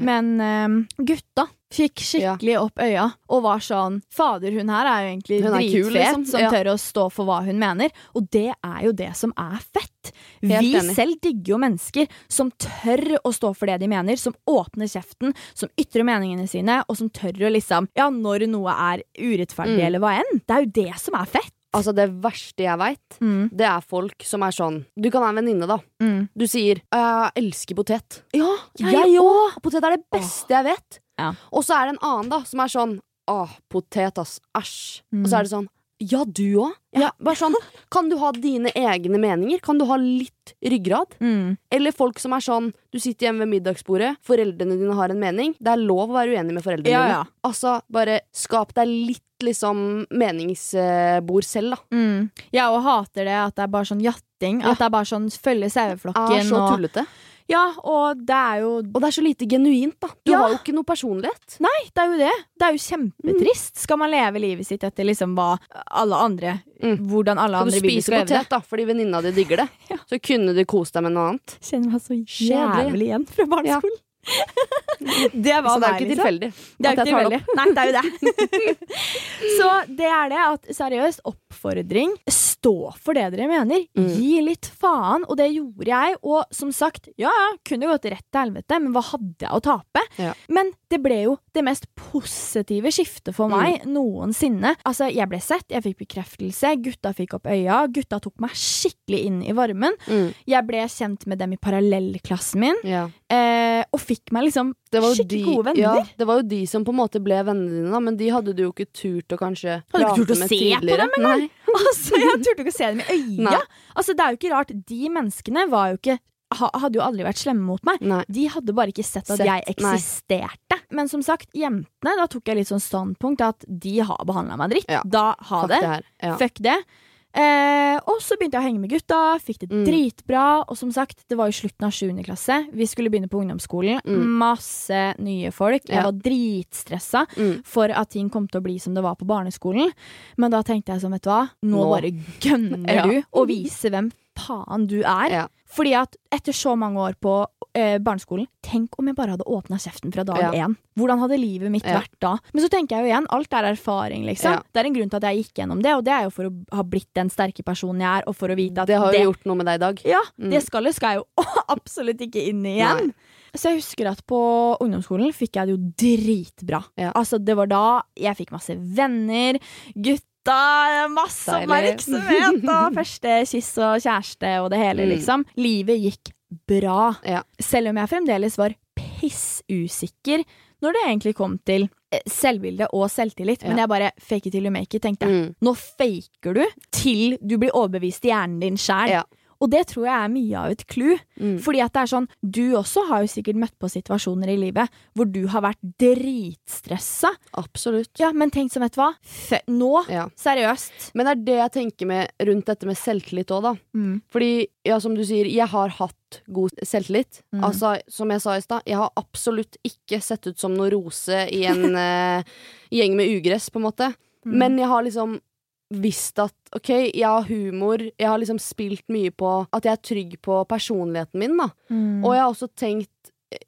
Men em, gutta fikk skikkelig opp øya og var sånn Fader, hun her er jo egentlig dritfet, liksom. som tør å stå for hva hun mener. Og det er jo det som er fett. Vi selv digger jo mennesker som tør å stå for det de mener, som åpner kjeften, som ytrer meningene sine, og som tør å liksom Ja, når noe er urettferdig, Mm. eller hva enn. Det er jo det som er fett. Altså, det verste jeg veit, Mm. det er folk som er sånn Du kan være en venninne, da. Mm. Du sier 'jeg elsker potet'. Ja, Jeg òg! Potet er det beste jeg vet. Ja. Og så er det en annen da som er sånn 'Åh, potet, ass. Æsj'. Mm. Og så er det sånn Ja, du òg? Ja, bare sånn Kan du ha dine egne meninger? Kan du ha litt ryggrad? Mm. Eller folk som er sånn Du sitter hjemme ved middagsbordet, foreldrene dine har en mening. Det er lov å være uenig med foreldrene Ja, dine. ja. Altså, bare skap deg litt liksom meningsbord selv, da. Mm. Jeg òg hater det at det er bare sånn jatting. Ja. At det er bare sånn følge Er saueflokken så tullete. Ja, og det er jo Og det er så lite genuint, da. Du Ja. har jo ikke noe personlighet. Nei, det er jo det. Det er jo kjempetrist. Skal man leve livet sitt etter liksom hva alle andre Mm. Hvordan alle andre vil du skal leve det? potet, da, fordi venninna di digger det, [LAUGHS] Ja. så kunne du kost deg med noe annet. Kjenner meg så jævlig igjen fra barneskolen. Det var Så det er jo meg, ikke liksom. tilfeldig. Det er at jo jeg ikke tar det tilfeldig. Nei, det er jo det. [LAUGHS] så det er det at seriøst, oppfordring. Stå for det dere mener. Mm. Gi litt faen. Og det gjorde jeg. Og som sagt, ja ja, kunne gått rett til helvete, men hva hadde jeg å tape? Ja. Men det ble jo det mest positive skiftet for meg noensinne. Altså, jeg ble sett, jeg fikk bekreftelse, gutta fikk opp øya, gutta tok meg skikkelig inn i varmen. Mm. Jeg ble kjent med dem i parallellklassen min, Ja. eh, og fikk meg liksom Det var, jo skikkelig de, gode venner. ja, det var jo de som på en måte ble vennene dine, da, men de hadde du jo ikke turt å kanskje Hadde ikke prate turt å med se på tidligere. dem Nei. [LAUGHS] Altså, Jeg turte ikke å se dem i øya. Altså, Det er jo ikke rart. De menneskene var jo ikke hadde jo aldri vært slemme mot meg. Nei. De hadde bare ikke sett at Sett, jeg eksisterte. Men som sagt, jentene, da tok jeg litt sånn standpunkt at de har behandla meg dritt. Ja. Da ha det. det. Ja. Fuck det. Eh, og så begynte jeg å henge med gutta, fikk det Mm. dritbra. Og som sagt, det var jo slutten av 7. klasse. Vi skulle begynne på ungdomsskolen. Mm. Masse nye folk. Jeg Ja. var dritstressa Mm. for at ting kom til å bli som det var på barneskolen. Men da tenkte jeg sånn, vet du hva, nå, Nå. bare gønner [LAUGHS] Ja. du og viser hvem faen du er. Ja. Fordi at etter så mange år på eh, barneskolen, tenk om jeg bare hadde åpna kjeften fra dag Ja. én. Hvordan hadde livet mitt Ja. vært da? Men så tenker jeg jo igjen, alt er erfaring, liksom. Ja. Det er en grunn til at jeg gikk gjennom det, og det er jo for å ha blitt den sterke personen jeg er, og for å vite at Det har jo gjort noe med deg i dag. ja, Mm. det skallet skal jeg jo [LAUGHS] absolutt ikke inn igjen. Nei. Så jeg husker at på ungdomsskolen fikk jeg det jo dritbra. Ja. Altså, det var da jeg fikk masse venner, gutta, masse oppmerksomhet, og [LAUGHS] første kyss og kjæreste og det hele, Mm. liksom. Livet gikk bra. Ja. Selv om jeg fremdeles var pissusikker når det egentlig kom til eh, selvbilde og selvtillit. Men jeg bare fake it till you make it, tenkte jeg. Mm. Nå faker du til du blir overbevist i hjernen din sjæl. Ja. Og det tror jeg er mye av et clou. Mm. Fordi at det er sånn, Du også har jo sikkert møtt på situasjoner i livet hvor du har vært dritstressa. Absolutt. Ja, men tenk som, vet du hva? Fe nå, Ja. seriøst. Men det er det jeg tenker med rundt dette med selvtillit òg, da. Mm. Fordi, ja, som du sier, jeg har hatt god selvtillit. Mm. Altså, som jeg sa i stad, jeg har absolutt ikke sett ut som noe rose i en [LAUGHS] uh, gjeng med ugress, på en måte. Mm. Men jeg har liksom visst at ok, jeg har humor, jeg har liksom spilt mye på at jeg er trygg på personligheten min, da. Mm. Og jeg har også tenkt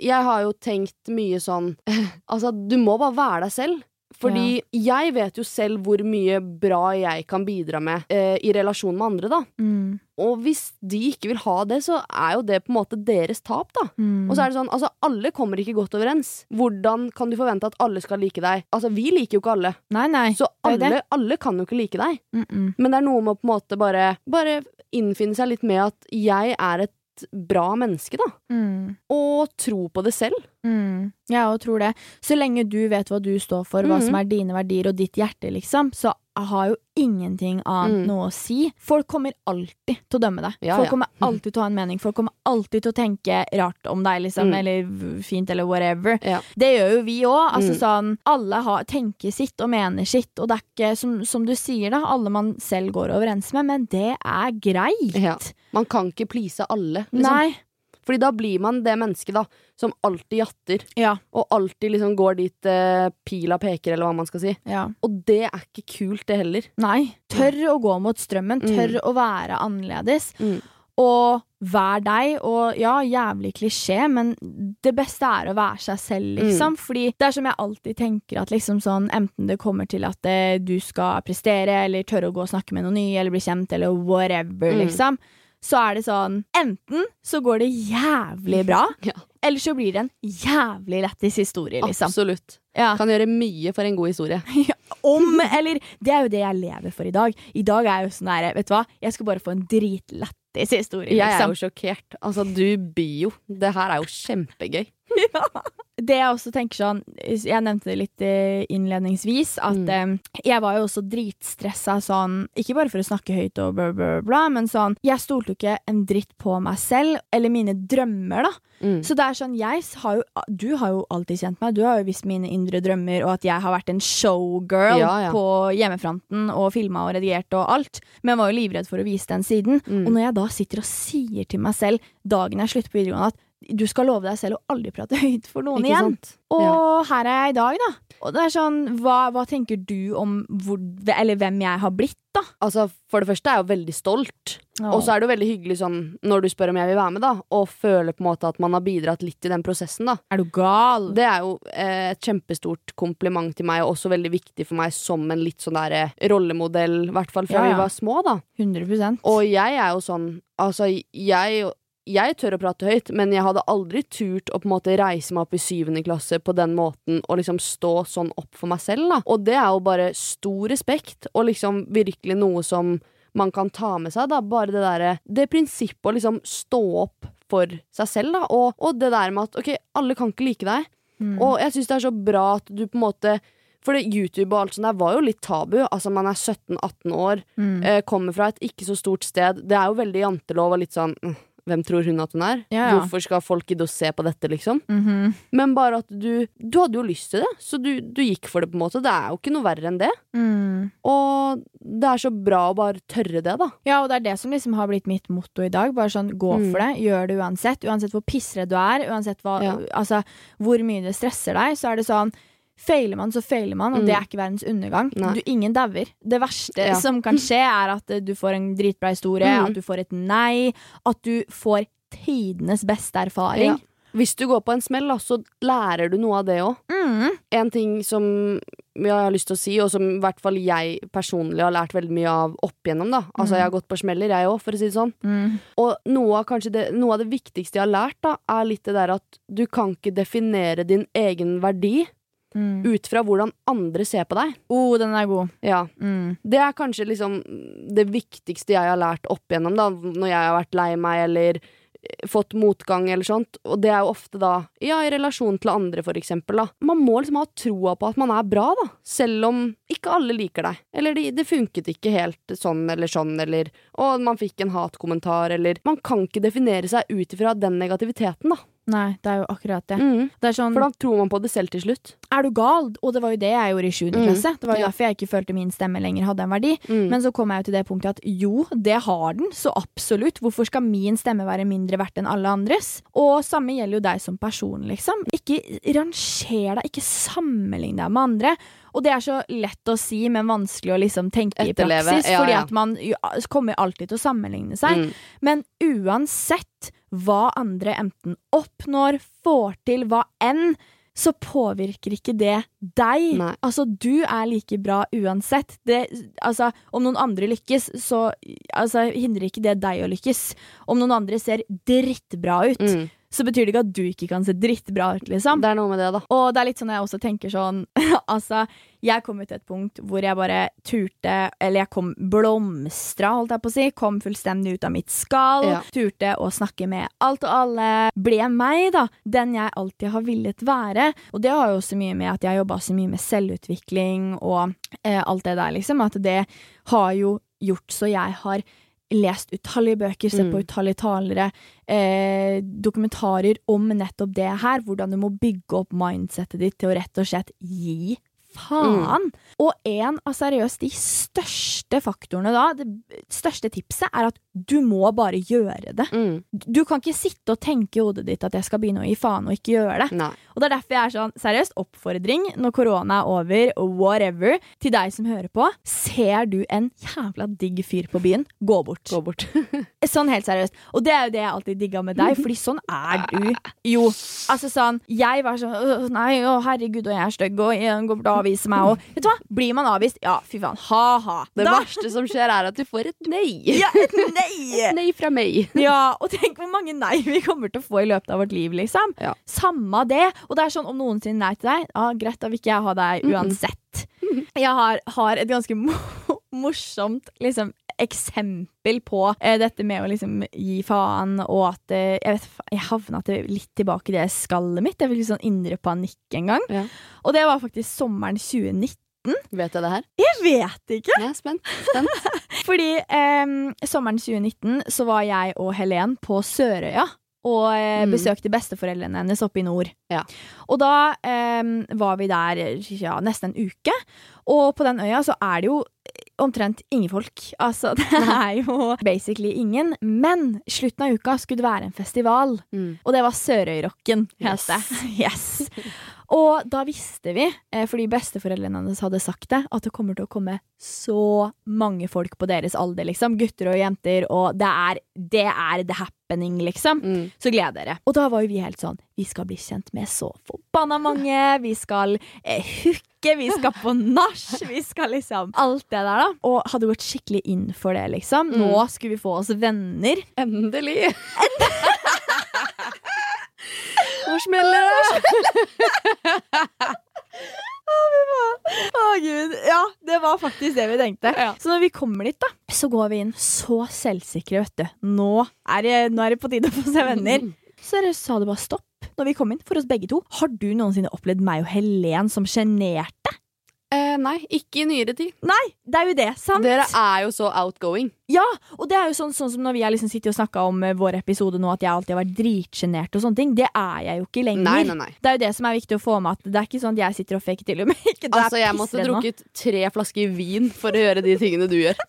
Jeg har jo tenkt mye sånn [LAUGHS] Altså, du må bare være deg selv. Fordi jeg vet jo selv hvor mye bra jeg kan bidra med eh, i relasjon med andre, da. Mm. Og hvis de ikke vil ha det, så er jo det på en måte deres tap, da. Mm. Og så er det sånn, altså alle kommer ikke godt overens. Hvordan kan du forvente at alle skal like deg? Altså, vi liker jo ikke alle. Nei, nei. Så alle, alle kan jo ikke like deg. -mm. Men det er noe med å på en måte bare, bare innfinne seg litt med at jeg er et bra menneske, da. Mm. Og tro på det selv. Mm. Jeg òg tror det. Så lenge du vet hva du står for, hva Mhm. som er dine verdier og ditt hjerte, liksom, så har jo ingenting annet Mm. noe å si. Folk kommer alltid til å dømme deg. Ja, Folk ja. kommer alltid til å ha en mening. Folk kommer alltid til å tenke rart om deg, liksom, Mm. eller fint, eller whatever. Ja. Det gjør jo vi òg. Altså, Mm. sånn, alle har, tenker sitt og mener sitt, og det er ikke, som, som du sier, da, alle man selv går overens med, men det er greit. Man kan ikke please alle, liksom. Nei. Fordi da blir man det mennesket da som alltid jatter, Ja. og alltid liksom går dit eh, pila peker, eller hva man skal si. ja. Og det er ikke kult, det heller. Nei. Tør å gå mot strømmen. Tør Mm. å være annerledes. Mm. Og vær deg. Og ja, jævlig klisjé, men det beste er å være seg selv, Mm. liksom. Fordi det er som jeg alltid tenker at liksom sånn, enten det kommer til at eh, du skal prestere, eller tørre å gå og snakke med noen nye, eller bli kjent, eller whatever, Mm. Liksom. Så er det sånn Enten så går det jævlig bra, [LAUGHS] Ja. eller så blir det en jævlig lættis historie, liksom. Absolutt. Ja. Kan gjøre mye for en god historie. [LAUGHS] om Eller det er jo det jeg lever for i dag. I dag er jeg jo sånn der, vet du hva, jeg skal bare få en dritlættis historie, Jeg er liksom. jo sjokkert. Altså, du byr jo. Det her er jo kjempegøy. [LAUGHS] Det jeg også tenker sånn Jeg nevnte det litt eh, innledningsvis, at Mm. eh, jeg var jo også dritstressa sånn Ikke bare for å snakke høyt og bla, bla, bla, men sånn Jeg stolte jo ikke en dritt på meg selv, eller mine drømmer, da. Mm. Så det er sånn, jeg har jo Du har jo alltid kjent meg. Du har jo visst mine indre drømmer, og at jeg har vært en showgirl Ja, ja. på hjemmefronten og filma og redigert og alt. Men var jo livredd for å vise den siden. Mm. Og når jeg da sitter og sier til meg selv dagen jeg slutter på videregående at du skal love deg selv å aldri prate høyt for noen igjen. Og Ja. her er jeg i dag, da. Og det er sånn, hva, hva tenker du om hvor, eller hvem jeg har blitt, da? Altså, for det første er jeg jo veldig stolt. Og så er det jo veldig hyggelig sånn, når du spør om jeg vil være med, da, og føler på en måte at man har bidratt litt i den prosessen, da. er du gal? Det er jo eh, et kjempestort kompliment til meg, og også veldig viktig for meg som en litt sånn der eh, rollemodell, i hvert fall fra Ja, ja. vi var små, da. 100% Og jeg er jo sånn, altså, jeg jeg tør å prate høyt, men jeg hadde aldri turt å på en måte reise meg opp i syvende klasse på den måten og liksom stå sånn opp for meg selv, da. Og det er jo bare stor respekt, og liksom virkelig noe som man kan ta med seg, da. Bare det derre Det prinsippet å liksom stå opp for seg selv, da. Og, og det der med at ok, alle kan ikke like deg. Mm. Og jeg syns det er så bra at du på en måte For YouTube og alt sånt der var jo litt tabu. Altså Man er 17-18 år, Mm. eh, kommer fra et ikke så stort sted. Det er jo veldig jantelov og litt sånn mm, hvem tror hun at hun er? Ja, ja. Hvorfor skal folk gidde å se på dette, liksom? Mhm. Men bare at du Du hadde jo lyst til det, så du, du gikk for det, på en måte. Det er jo ikke noe verre enn det. mm. Og det er så bra å bare tørre det, da. Ja, og det er det som liksom har blitt mitt motto i dag. Bare sånn, Gå Mm. for det, gjør det uansett. Uansett hvor pissredd du er, uansett hva, Ja. altså, hvor mye det stresser deg, så er det sånn Feiler man, så feiler man, og Mm. det er ikke verdens undergang. Du, ingen dauer. Det verste Ja. som kan skje, er at eh, du får en dritbra historie, Mm. at du får et nei, at du får tidenes beste erfaring. Ja. Hvis du går på en smell, da, så lærer du noe av det òg. Mm. En ting som jeg har lyst til å si, og som i hvert fall jeg personlig har lært veldig mye av opp igjennom, da. Altså, Mm. jeg har gått på smeller, jeg òg, for å si det sånn. Mm. Og noe av, det, noe av det viktigste jeg har lært, da, er litt det der at du kan ikke definere din egen verdi Mm. ut fra hvordan andre ser på deg. Oh, den er god. Ja. Mm. Det er kanskje liksom det viktigste jeg har lært opp igjennom, da, når jeg har vært lei meg eller eh, fått motgang eller sånt. Og det er jo ofte da, ja, i relasjon til andre, for eksempel, da. Man må liksom ha troa på at man er bra, da. Selv om ikke alle liker deg. Eller det, det funket ikke helt sånn eller sånn, eller Og man fikk en hatkommentar, eller Man kan ikke definere seg ut ifra den negativiteten, da. Nei, det er jo akkurat det. Mm. Det sånn For da tror man på det selv til slutt. Er du gal? Og det var jo det jeg gjorde i 7. Mm. klasse. Det var jo Ja. derfor jeg ikke følte min stemme lenger hadde en verdi. Mm. Men så kom jeg jo til det punktet at jo, det har den, så absolutt. Hvorfor skal min stemme være mindre verdt enn alle andres? Og samme gjelder jo deg som person, liksom. Ikke ranger deg, ikke sammenlign deg med andre. Og det er så lett å si, men vanskelig å liksom tenke Etterleve, i praksis. ja, fordi ja. at man kommer alltid til å sammenligne seg. Mm. Men uansett hva andre enten oppnår, får til, hva enn, så påvirker ikke det deg. Nei. Altså, du er like bra uansett. Det, altså, om noen andre lykkes, så altså, hindrer ikke det deg å lykkes. Om noen andre ser drittbra ut, Mm. Så betyr det ikke at du ikke kan se drittbra ut, liksom. Det er noe med det, da. Og det er litt sånn jeg også tenker sånn [LAUGHS] Altså, jeg kom til et punkt hvor jeg bare turte Eller jeg kom blomstra, holdt jeg på å si. Kom fullstendig ut av mitt skall. Ja. Turte å snakke med alt og alle. Ble meg, da. Den jeg alltid har villet være. Og det har jo også mye med at jeg jobba så mye med selvutvikling og eh, alt det der, liksom. At det har jo gjort så jeg har lest utallige bøker, sett på Mm. utallige talere, eh, dokumentarer om nettopp det her. Hvordan du må bygge opp mindsettet ditt til å rett og slett gi faen. Og en av seriøst de største faktorene da, det største tipset, er at du må bare gjøre det. Mm. Du kan ikke sitte og tenke i hodet ditt at jeg skal begynne å gi faen og ikke gjøre det. Nei. Og det er derfor jeg er sånn, seriøst, oppfordring når korona er over, whatever, til deg som hører på. Ser du en jævla digg fyr på byen, gå bort. Gå bort. [LAUGHS] Sånn helt seriøst. Og det er jo det jeg alltid digga med deg, fordi sånn er du jo. Altså sånn, jeg var sånn Nei, å herregud, og jeg er stygg, og jeg går bort og avviser meg, òg. Vet du hva? Blir man avvist, ja, fy faen, ha-ha. Det Da- verste som skjer, er at du får et nei. Ja, et nei! [LAUGHS] Et nei fra meg. Ja, og tenk hvor mange nei vi kommer til å få i løpet av vårt liv, liksom. Ja. Samme det. Og det er sånn om noen sier nei til deg, ja, greit, da vil ikke jeg ha deg uansett. [LAUGHS] Jeg har, har et ganske [LAUGHS] morsomt liksom eksempel på eh, dette med å liksom gi faen, og at eh, jeg, vet, jeg havna til, litt tilbake i det skallet mitt. Jeg fikk litt sånn indre panikk en gang. Ja. Og det var faktisk sommeren 2019. Vet jeg det her? Jeg vet ikke! Jeg er spent. spent. [LAUGHS] Fordi eh, sommeren 2019 så var jeg og Helen på Sørøya. Og eh, Mm. besøkte besteforeldrene hennes oppe i nord. Ja. Og da eh, var vi der ja, nesten en uke. Og på den øya så er det jo omtrent ingen folk. Altså, [LAUGHS] det er jo basically ingen. Men slutten av uka skulle det være en festival. Mm. Og det var Sørøyrocken, het det. [LAUGHS] Yes. Og da visste vi, eh, fordi besteforeldrene hennes hadde sagt det, at det kommer til å komme så mange folk på deres alder, liksom. Gutter og jenter, og det er, det er the happening, liksom. Mm. Så gled dere. Og da var jo vi helt sånn Vi skal bli kjent med så forbanna mange. Vi skal eh, hooke, vi skal på nach. Vi skal liksom Alt det der, da. Og hadde gått skikkelig inn for det, liksom. Nå skulle vi få oss venner. Endelig. Endelig. [LAUGHS] Nå smeller det. Å, gud. Ja, det var faktisk det vi tenkte. Ja. Så når vi kommer dit, da, så går vi inn så selvsikre, vet du. Nå er det, nå er det på tide å få seg venner. Så sa det bare stopp når vi kom inn, for oss begge to. Har du noensinne opplevd meg og Helen som sjenerte? Eh, nei, ikke i nyere tid. Nei, det er jo det, sant? Dere er jo så outgoing. Ja, og det er jo sånn, sånn som når vi har liksom sittet og snakka om eh, vår episode nå, at jeg alltid har vært dritsjenert og sånne ting. Det er jeg jo ikke lenger. Nei, nei, nei. Det er jo det som er viktig å få med, at det er ikke sånn at jeg sitter og faker til og med [LAUGHS] ikke. Det Altså, jeg måtte drukket tre flasker vin for å gjøre de tingene du gjør. [LAUGHS]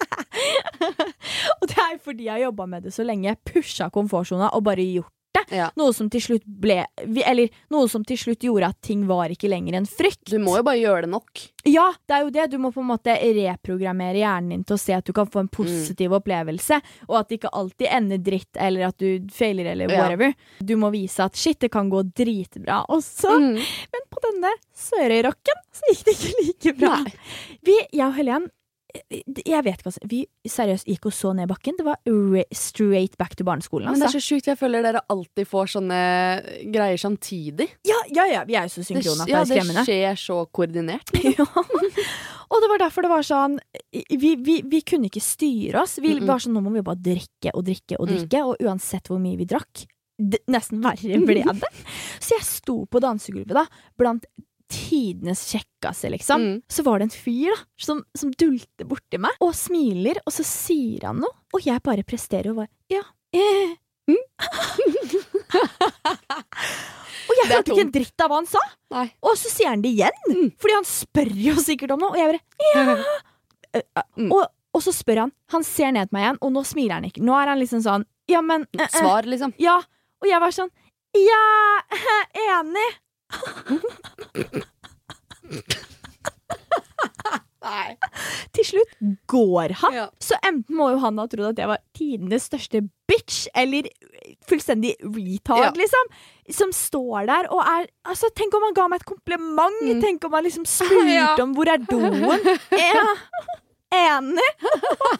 Og det er fordi jeg har jobba med det så lenge. Pusha komfortsona og bare gjort det. Ja. Noe som til slutt ble Eller noe som til slutt gjorde at ting var ikke lenger en frykt. Du må jo bare gjøre det nok. Ja, det er jo det. Du må på en måte reprogrammere hjernen din til å se at du kan få en positiv opplevelse, og at det ikke alltid ender dritt, eller at du feiler, eller Ja. Du må vise at shit, det kan gå dritbra også. Mm. Men på denne Sørøyrocken så gikk det ikke like bra. Nei. Vi, jeg og Helen jeg vet ikke, altså. Vi seriøst gikk og så ned bakken. Det var straight back to barneskolen. Men det er Altså. så sjukt. Jeg føler dere alltid får sånne greier samtidig. Ja, ja, ja, vi er jo så synkrone at det ja, er det skjer så koordinert. [LAUGHS] Ja. Og det var derfor det var sånn Vi, vi, vi kunne ikke styre oss. Vi Mm -mm. var sånn, Nå må vi bare drikke og drikke og Mm. drikke, og uansett hvor mye vi drakk Nesten verre ble det. [LAUGHS] Så jeg sto på dansegulvet da blant tidenes kjekkeste, liksom. Mm. Så var det en fyr da som, som dulter borti meg og smiler, og så sier han noe, og jeg bare presterer og bare Ja. Eh. [LAUGHS] og jeg hørte ikke en dritt av hva han sa. Nei. Og så sier han det igjen, Mm. fordi han spør jo sikkert om noe. Og jeg bare ja. [LAUGHS] Eh, eh, Mm. og, og så spør han. Han ser ned på meg igjen, og nå smiler han ikke. Nå er han liksom sånn Ja, men eh, eh, Svar, liksom. Ja. Og jeg var sånn Ja, [LAUGHS] enig. Nei. Til slutt går han. Ja. Så enten må jo han ha trodd at jeg var tidenes største bitch, eller fullstendig retard, Ja. liksom. Som står der og er Altså, tenk om han ga meg et kompliment! Mm. Tenk om han liksom [LAUGHS] spurte Ja. om hvor er doen? [LAUGHS] Enig?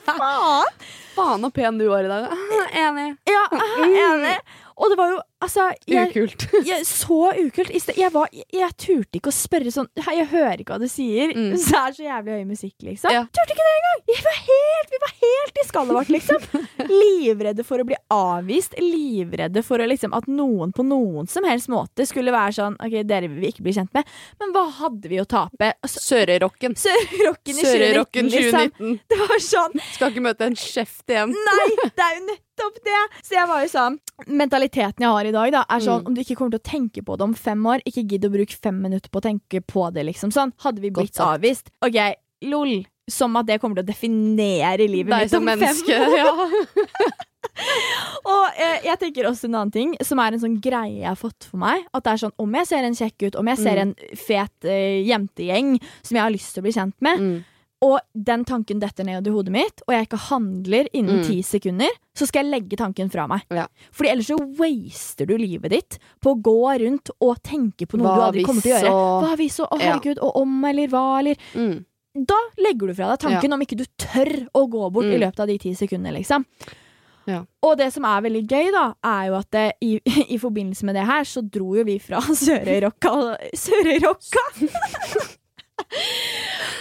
Faen! Faen så pen du var i dag. Enig. Ja, enig. Og det var jo altså jeg, Ukult. [LAUGHS] jeg, Så ukult. Jeg, var, jeg, jeg turte ikke å spørre sånn jeg hører ikke hva du sier. Mm. Så [LAUGHS] det er så jævlig høy musikk, liksom. Ja. Turte ikke det engang! Vi var helt, vi var helt i skallet vårt, liksom. [LAUGHS] Livredde for å bli avvist. Livredde for å, liksom, at noen på noen som helst måte skulle være sånn OK, dere vil vi ikke bli kjent med. Men hva hadde vi å tape? Altså, Sørerocken. Sørerocken i 2019, Sørøyrocken liksom. 2019. Det var sånn Skal ikke møte en kjeft igjen. Nei, det er jo nettopp det! Så jeg var jo sånn Mentaliteten jeg har i dag, da, er sånn Mm. om du ikke kommer til å tenke på det om fem år, ikke gidd å bruke fem minutter på å tenke på det, liksom sånn. Hadde vi blitt avvist, OK, lol. Som at det kommer til å definere livet Deg mitt som om fem år. Ja. [LAUGHS] Og eh, jeg tenker også en annen ting, som er en sånn greie jeg har fått for meg. At det er sånn, Om jeg ser en kjekk ut, om jeg ser Mm. en fet eh, jentegjeng som jeg har lyst til å bli kjent med, Mm. Og den tanken detter ned i hodet mitt, og jeg ikke handler innen Mm. ti sekunder, så skal jeg legge tanken fra meg. Ja. Fordi ellers så waster du livet ditt på å gå rundt og tenke på noe Hva du aldri kommer til å gjøre. Hva hvis og å Ja. herregud, og om eller hva eller Mm. Da legger du fra deg tanken om ikke du tør å gå bort i Mm. løpet av de ti sekundene, liksom. Ja. Og det som er veldig gøy, da, er jo at det, i, [LAUGHS] i forbindelse med det her, så dro jo vi fra [LAUGHS] Sørøyrokka Sørøyrokka! [LAUGHS]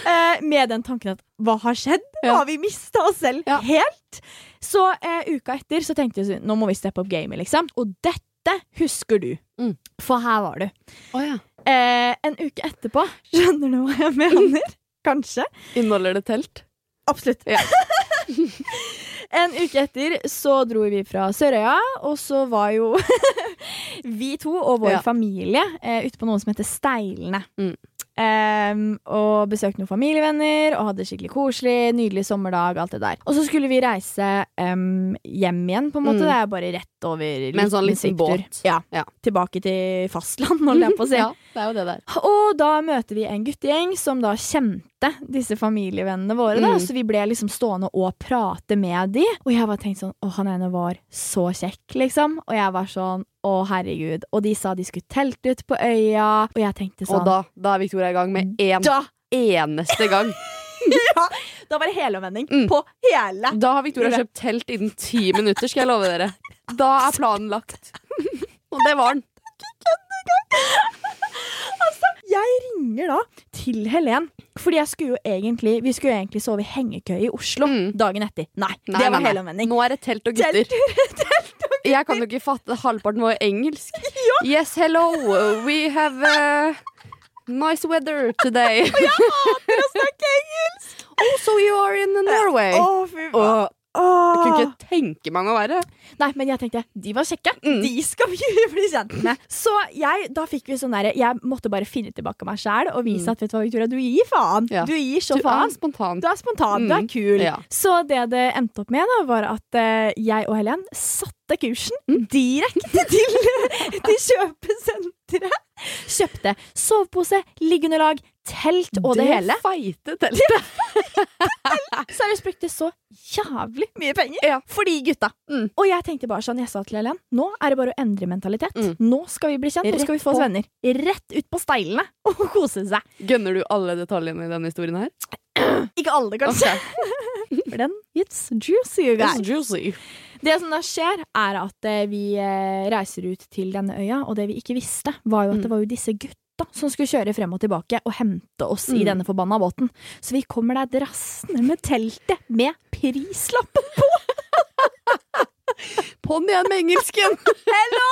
Eh, med den tanken at hva har skjedd? Ja. Har vi mista oss selv Ja. helt? Så eh, uka etter så tenkte vi nå må vi steppe opp gamet, liksom. Og dette husker du. Mm. For her var du. Oh, ja. Eh, en uke etterpå, [LAUGHS] skjønner du hva jeg mener? Kanskje? Inneholder det telt? Absolutt. Ja. [LAUGHS] en uke etter så dro vi fra Sørøya, og så var jo [LAUGHS] vi to og vår Ja. familie eh, ute på noe som heter Steilene. Mm. Em, og besøkte noen familievenner og hadde skikkelig koselig, nydelig sommerdag, alt det der. Og så skulle vi reise um, hjem igjen, på en måte. Mm. Det er bare rett over Med en sånn liten båt. Ja. Ja. Tilbake til fastland, [LAUGHS] holdt jeg på å si. Ja, det er jo det der. Og da møter vi en guttegjeng som da kjente disse familievennene våre. da Mm. Så vi ble liksom stående og prate med de. Og jeg bare tenkte sånn Å, han ene var så kjekk, liksom. Og jeg var sånn Å, herregud. Og de sa de skulle telte ut på øya. Og jeg tenkte sånn Og da, da er Victoria i gang med én en, eneste gang. [LAUGHS] ja, da var det helomvending Mm. på hele. Da har Victoria kjøpt telt innen ti minutter, skal jeg love dere. Da er planen lagt. [LAUGHS] Og det var den. Jeg ringer da til Helen, fordi jeg skulle jo egentlig vi skulle jo egentlig sove i hengekøye i Oslo Mm. dagen etter. Nei, Nei, det var nei, nei. helomvending. Nå er det [LAUGHS] telt og gutter. Jeg kan jo ikke fatte halvparten vår engelsk. [LAUGHS] Yes, hello, we have uh, Nice weather today. og [LAUGHS] jeg hater å snakke oh, so you are in Norway. Å, fy faen. Kunne ikke tenke meg å være. Nei, men jeg tenkte, de var kjekke. Mm. De skal vi [LAUGHS] bli kjent med. Så jeg, da fikk vi sånn derre Jeg måtte bare finne tilbake meg sjæl og vise Mm. at vet du hva, Victoria, du gir faen. Ja. Du gir så Du er spontan. Du er spontan, du er Mm. kul. Ja. Så det det endte opp med, da, var at uh, jeg og Helen satte kursen Mm. direkte [LAUGHS] til, til kjøpesenteret. Kjøpte sovepose, liggeunderlag, telt og det, hele. feite teltet. [LAUGHS] Seriøst brukte så jævlig mye penger Ja. for de gutta. Mm. Og jeg tenkte bare sånn, jeg sa til Helen, nå er det bare å endre mentalitet. Mm. Nå skal vi bli kjent, nå skal vi få oss venner. Rett ut på steilene [LAUGHS] og kose seg. Gønner du alle detaljene i denne historien her? [CLEARS THROAT] Ikke alle, kanskje. For den, [LAUGHS] it's juicy, you guys. It's juicy. Det som da skjer, er at eh, vi eh, reiser ut til denne øya, og det vi ikke visste, var jo at Mm. det var jo disse gutta som skulle kjøre frem og tilbake og hente oss i Mm. denne forbanna båten. Så vi kommer der drassende med teltet med prislappen på! [LAUGHS] På'n igjen med engelsken. [LAUGHS] Hello!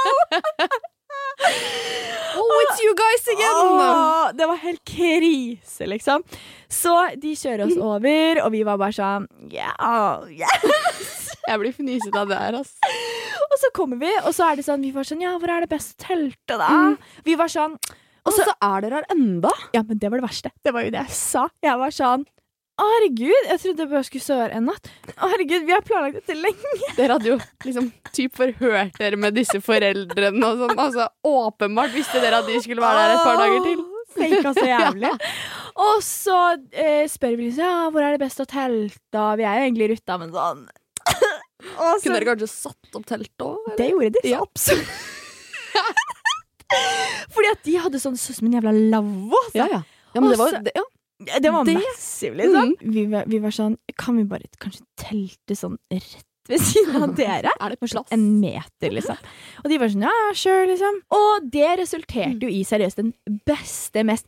oh, it's you guys again! Åh, det var helt krise, liksom. Så de kjører oss over, og vi var bare sånn yeah, yes. [LAUGHS] Jeg blir fnisete av det her, ass. Og så kommer vi, og så er det sånn Vi var sånn Ja, hvor er det beste teltet, da? Mm. Vi var sånn Og så er dere her enda. Ja, men det var det verste. Det var jo det jeg sa. Jeg var sånn herregud, jeg trodde jeg bare skulle sove en natt. Herregud, vi har planlagt dette lenge. Dere hadde jo liksom typ forhørt dere med disse foreldrene og sånn. Altså, åpenbart visste dere at de skulle være der et par dager til. Faka så jævlig. [LAUGHS] Og så eh, spør vi liksom ja, hvor er det best å telte. Vi er jo egentlig i ruta, men sånn Og så, Kunne dere kanskje satt opp teltet òg? Det gjorde de, så Ja. absolutt. [LAUGHS] Fordi at de hadde sånn sånn som en jævla lavvo. altså. Ja, ja. ja, men det var det, ja. Det var Det- liksom. Mm. Vi, var, vi var sånn Kan vi bare kanskje telte sånn rett ved siden av [LAUGHS] dere? Er det For slass? plass? en meter, liksom. Og de var sånn, ja, sure, liksom. Og det resulterte jo i seriøst den beste, mest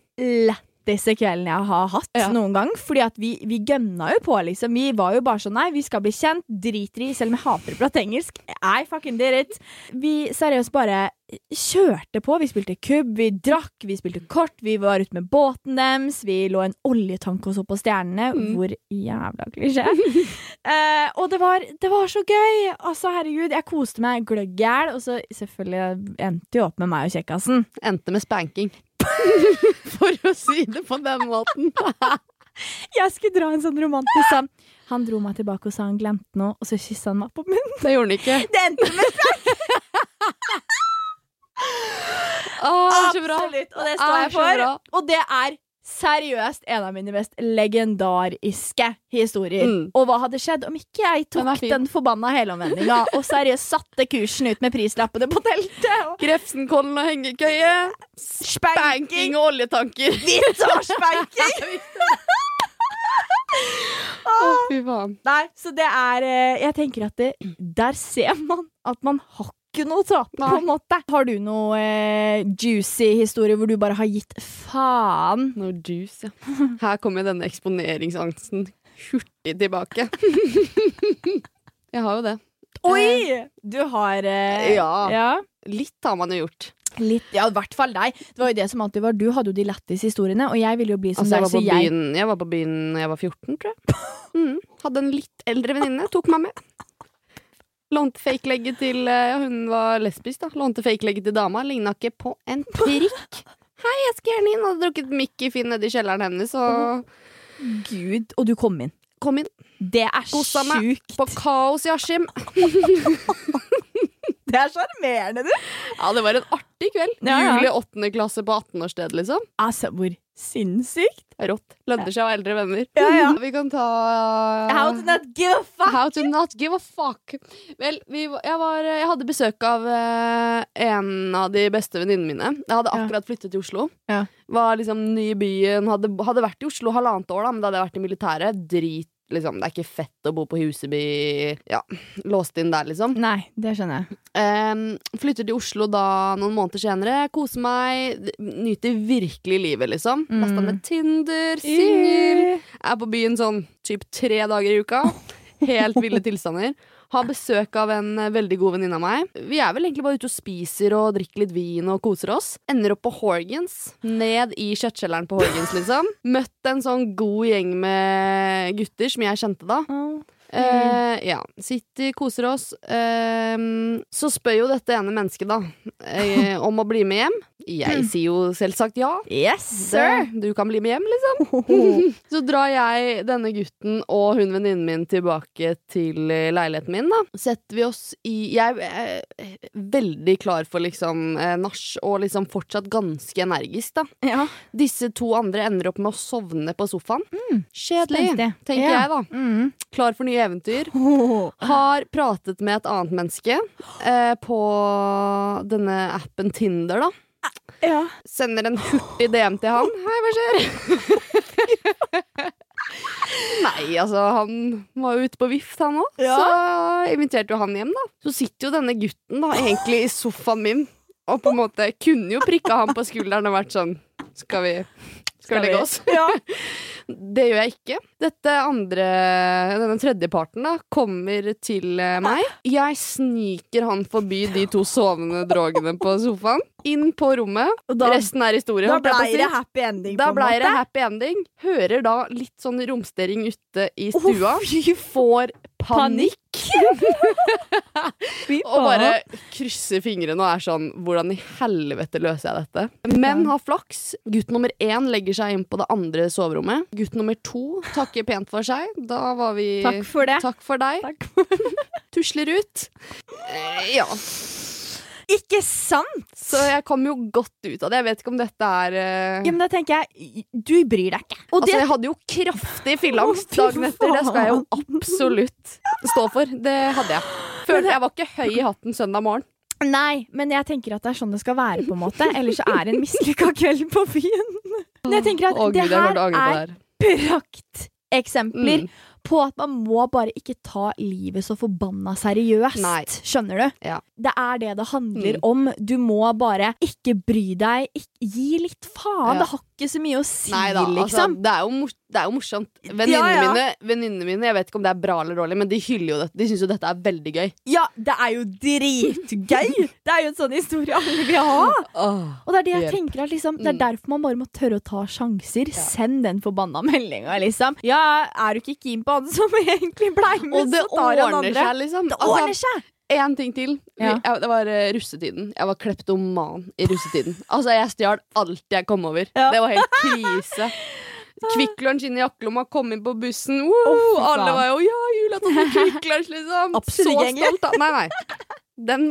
letteste kvelden jeg har hatt Ja. noen gang. Fordi at vi, vi gønna jo på, liksom. Vi var jo bare sånn, nei, vi skal bli kjent, driter i, selv om jeg hater å prate engelsk. I fucking did it. Vi seriøst bare kjørte på. Vi spilte kubb, vi drakk, vi spilte kort, vi var ute med båten deres, vi lå en oljetank og så på stjernene. Mm. Hvor jævla klisjé. uh, [LAUGHS] og det var, det var så gøy! Altså, herregud, jeg koste meg gløgg i hjel. Og så selvfølgelig endte jo opp med meg og kjekkasen. Endte med spanking. [LAUGHS] For å si det på den måten. [LAUGHS] Jeg skulle dra en sånn romantisk sånn. Han dro meg tilbake og sa han glemte noe, og så kyssa han meg på munnen. Det gjorde han ikke. [LAUGHS] Det endte med Åh. Absolutt, og det står jeg for. Og det er seriøst en av mine mest legendariske historier. Mm. Og hva hadde skjedd om ikke jeg tok den, den forbanna helomvendinga og seriøst satte kursen ut med prislappene på teltet? Og Grefsenkollen og hengekøye. Spanking og oljetanker. [LAUGHS] Vi tar spanking! [LAUGHS] Å, fy faen. Nei, så det er eh, Jeg tenker at det, der ser man at man har ikke noe å tape, på en måte. Har du noe eh, juicy historie hvor du bare har gitt faen? No juice, ja. Her kommer denne eksponeringsangsten hurtig tilbake. [LAUGHS] Jeg har jo det. Oi! Du har eh, Ja. ja. Litt har man jo gjort. Litt, ja, i hvert fall deg. Det var jo det som alltid var. Du hadde jo de lættis historiene, og jeg ville jo bli som Altså, deg, så jeg byen, jeg var på byen da jeg var 14, tror jeg. Mm. Hadde en litt eldre venninne. Tok meg med. Lånte fake-legget til eh, Ja, hun var lesbisk, da. Lånte fake-legget til dama. Ligna ikke på en prikk. [LAUGHS] Hei, jeg skal gjerne inn. Hadde drukket Mickey Finn nedi kjelleren hennes og Gud, og du kom inn. kom inn Det er Kosa meg sjukt. på Kaos i Askim. [LAUGHS] Det er sjarmerende, du. Ja, det var en artig kveld. Ja, ja. Juli åttende klasse på 18-årssted, liksom. Altså, hvor sinnssykt. Rått. Lønner seg å ha eldre venner. Ja, ja. [LAUGHS] Vi kan ta How to not give a fuck. How to not give a fuck. Vel, vi, jeg, var, jeg hadde besøk av uh, en av de beste venninnene mine. Jeg hadde akkurat flyttet til Oslo. Ja. Var liksom ny i byen. Hadde, hadde vært i Oslo halvannet år, da, men da hadde jeg vært i militæret. Drit, liksom. Det er ikke fett å bo på Huseby. Ja, låst inn der, liksom. Nei, det skjønner jeg. Um, flytter til Oslo da noen måneder senere. Koser meg. Nyter virkelig livet, liksom. Mm. Lasta med Tinder, singel. Er på byen sånn typ tre dager i uka. Helt ville tilstander. Har besøk av en eh, veldig god venninne av meg. Vi er vel egentlig bare ute og spiser og drikker litt vin og koser oss. Ender opp på Horgans. Ned i kjøttkjelleren på Horgans, liksom. Møtt en sånn god gjeng med gutter som jeg kjente da. Eh, ja. Sitter, koser oss. Eh, så spør jo dette ene mennesket, da, eh, om å bli med hjem. Jeg sier jo selvsagt ja. Yes, Sir, du kan bli med hjem, liksom. [LAUGHS] Så drar jeg denne gutten og hun venninnen min tilbake til leiligheten min, da. Setter vi oss i Jeg er veldig klar for liksom nach, og liksom fortsatt ganske energisk, da. Ja. Disse to andre ender opp med å sovne på sofaen. Kjedelig, spenstig. tenker Ja. jeg, da. Mm. Klar for nye eventyr. [LAUGHS] Har pratet med et annet menneske eh, på denne appen Tinder, da. ja. Sender en hurtig DM til han. Hei, hva skjer? [LAUGHS] Nei, altså, han var jo ute på vift, han òg. Ja. Så inviterte jo han hjem, da. Så sitter jo denne gutten da egentlig i sofaen min og på en måte kunne jo prikka han på skulderen og vært sånn Skal vi, skal vi legge oss? [LAUGHS] Ja. Det gjør jeg ikke. Dette andre, denne tredje parten da, kommer til eh, meg. Jeg sniker han forbi de to sovende drogene på sofaen. Inn på rommet. Da, Resten er historie. da blei det happy ending, Da blei det happy ending. Hører da litt sånn romstering ute i stua. fy Får panikk. [LAUGHS] Og bare krysser fingrene og er sånn Hvordan i helvete løser jeg dette? Men har flaks. Gutt nummer én legger seg inn på det andre soverommet. Gutt nummer to takker pent for seg. Da var vi Takk for det. Takk for deg. Takk. [LAUGHS] Tusler ut. Eh, ja. Ikke sant? Så jeg kom jo godt ut av det. Jeg vet ikke om dette er uh... Ja, men da tenker jeg Du bryr deg ikke. Og Altså, det jeg hadde jo kraftig fylleangst dagen etter. Det skal jeg jo absolutt stå for. Det hadde jeg. Følte jeg var ikke høy i hatten søndag morgen. Nei, men jeg tenker at det er sånn det skal være, på en måte. Ellers så er det en mislykka kveld på byen. Men jeg tenker at Åh, det Gud, her er prakteksempler Mm. På at man må bare ikke ta livet så forbanna seriøst. Nei. Skjønner du? Ja. Det er det det handler Mm. om. Du må bare ikke bry deg. Ikk- gi litt faen. Ja. Det har ikke så mye å si, Nei da, altså, liksom. det, er mor det er jo morsomt. Venninnene Ja, ja. mine, venninne mine, jeg vet ikke om det er bra eller dårlig, men de hyller jo dette. De syns jo dette er veldig gøy. Ja, det er jo dritgøy! det er jo en sånn historie alle vil ha. Og det er det jeg Hjelp. tenker at liksom, Det er Mm. derfor man bare må tørre å ta sjanser. Send den forbanna meldinga, liksom. Ja, er du ikke keen på han som [LAUGHS] egentlig blei med, så tar han andre. seg, liksom. Det Altså, ordner seg! En ting til. Ja. Jeg, det var uh, russetiden. Jeg var kleptoman i russetiden. Altså, jeg stjal alt jeg kom over. Ja. Det var helt [LAUGHS] krise. Kvikk Lunsj inn i jakkelomma, kom inn på bussen. Woo! Å. Alle var jo 'ja, jula tatt med [LAUGHS] Kvikk Lunsj', liksom. Absolutt Så stolt. av- Nei, nei. Den,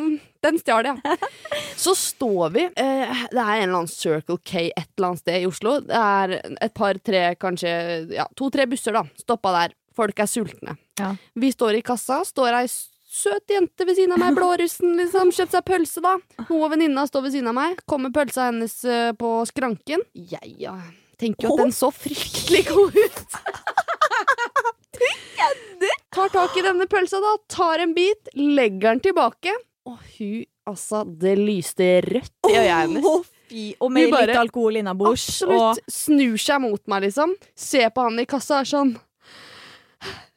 den stjal jeg. [LAUGHS] Så står vi eh, Det er en eller annen Circle K et eller annet sted i Oslo. Det er et par-tre, kanskje ja, to-tre busser, da. Stoppa der. Folk er sultne. Ja. Vi står i kassa, står ei søt jente ved siden av meg, blårussen, liksom. Kjøpt seg pølse, da. Hun og venninna står ved siden av meg. Kommer pølsa hennes eh, på skranken. Jeg ja, tenker jo at den så fryktelig god ut. Tar tak i denne pølsa, da. Tar en bit, legger den tilbake. Og hun, altså, det lyste rødt i øya hennes. Og med bare- litt alkohol innabords. Absolutt. Snur seg mot meg, liksom. Ser på han i kassa og er sånn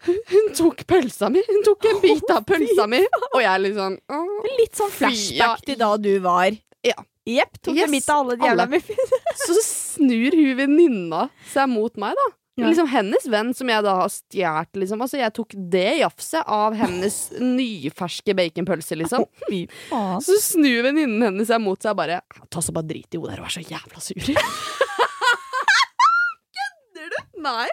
Hun tok pølsa mi! Hun tok en bit av pølsa mi! Og jeg liksom sånn «Åh». Litt sånn flashback til da du var. Ja. Jepp. Tok Yes, en bit av alle de jævla alle. muffins. Så snur hun venninna seg mot meg, da. Ja. Liksom Hennes venn som jeg da har stjålet, liksom. Altså, jeg tok det jafset av hennes nyferske baconpølse, liksom. Så snur venninnen hennes seg mot seg og bare Ta så bare drit i henne der og vær så jævla sur. [LAUGHS] Kødder du? Nei.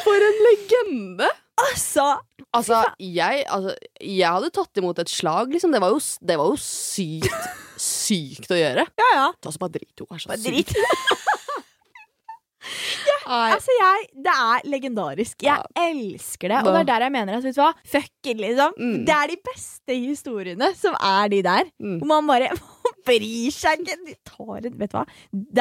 For en legende! Altså, Altså jeg, altså, jeg hadde tatt imot et slag, liksom. Det var jo, det var jo sykt, [LAUGHS] sykt å gjøre. ja ja. Ta så bare drit så Bare drit. [LAUGHS] ja, Altså, jeg, det er legendarisk. Jeg elsker det. Og det er der jeg mener at, vet du hva, fuck it, liksom. Mm. Det er de beste historiene som er de der. Mm. Hvor man bare [LAUGHS] bryr seg ikke. De tar en, vet du hva.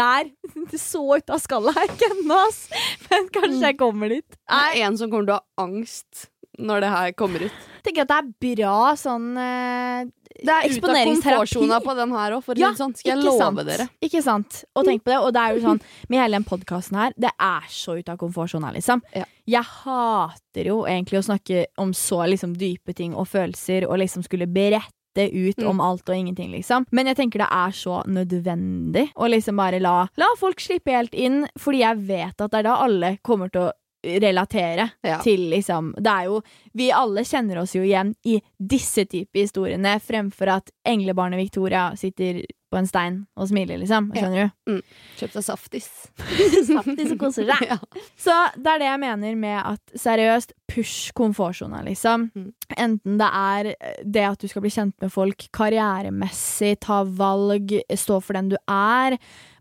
Der. [LAUGHS] Det så ut av skallet her ikke ennå, ass. Men kanskje jeg kommer dit. Det er en som kommer til å ha angst når det her kommer ut. Tenker at det er bra sånn eh, Det er ut av komfortsona på den her òg, for Ja, sånn. Skal jeg love sant? dere. Ikke sant? Og tenk på det, og det er jo sånn med hele den podkasten her, det er så ut av komfortsona, liksom. Ja. Jeg hater jo egentlig å snakke om så liksom dype ting og følelser, og liksom skulle berette ut Mm. om alt og ingenting, liksom. Men jeg tenker det er så nødvendig å liksom bare la, la folk slippe helt inn, fordi jeg vet at det er da alle kommer til å relatere Ja. til liksom Det er jo Vi alle kjenner oss jo igjen i disse typer historiene, fremfor at englebarnet Victoria sitter på en stein og smiler, liksom. Ja. du? Mm. Kjøpt deg saftis. [LAUGHS] Saftis og koser deg. [LAUGHS] Ja. Så det er det jeg mener med at seriøst, push komfortsona, liksom. Mm. Enten det er det at du skal bli kjent med folk karrieremessig, ta valg, stå for den du er.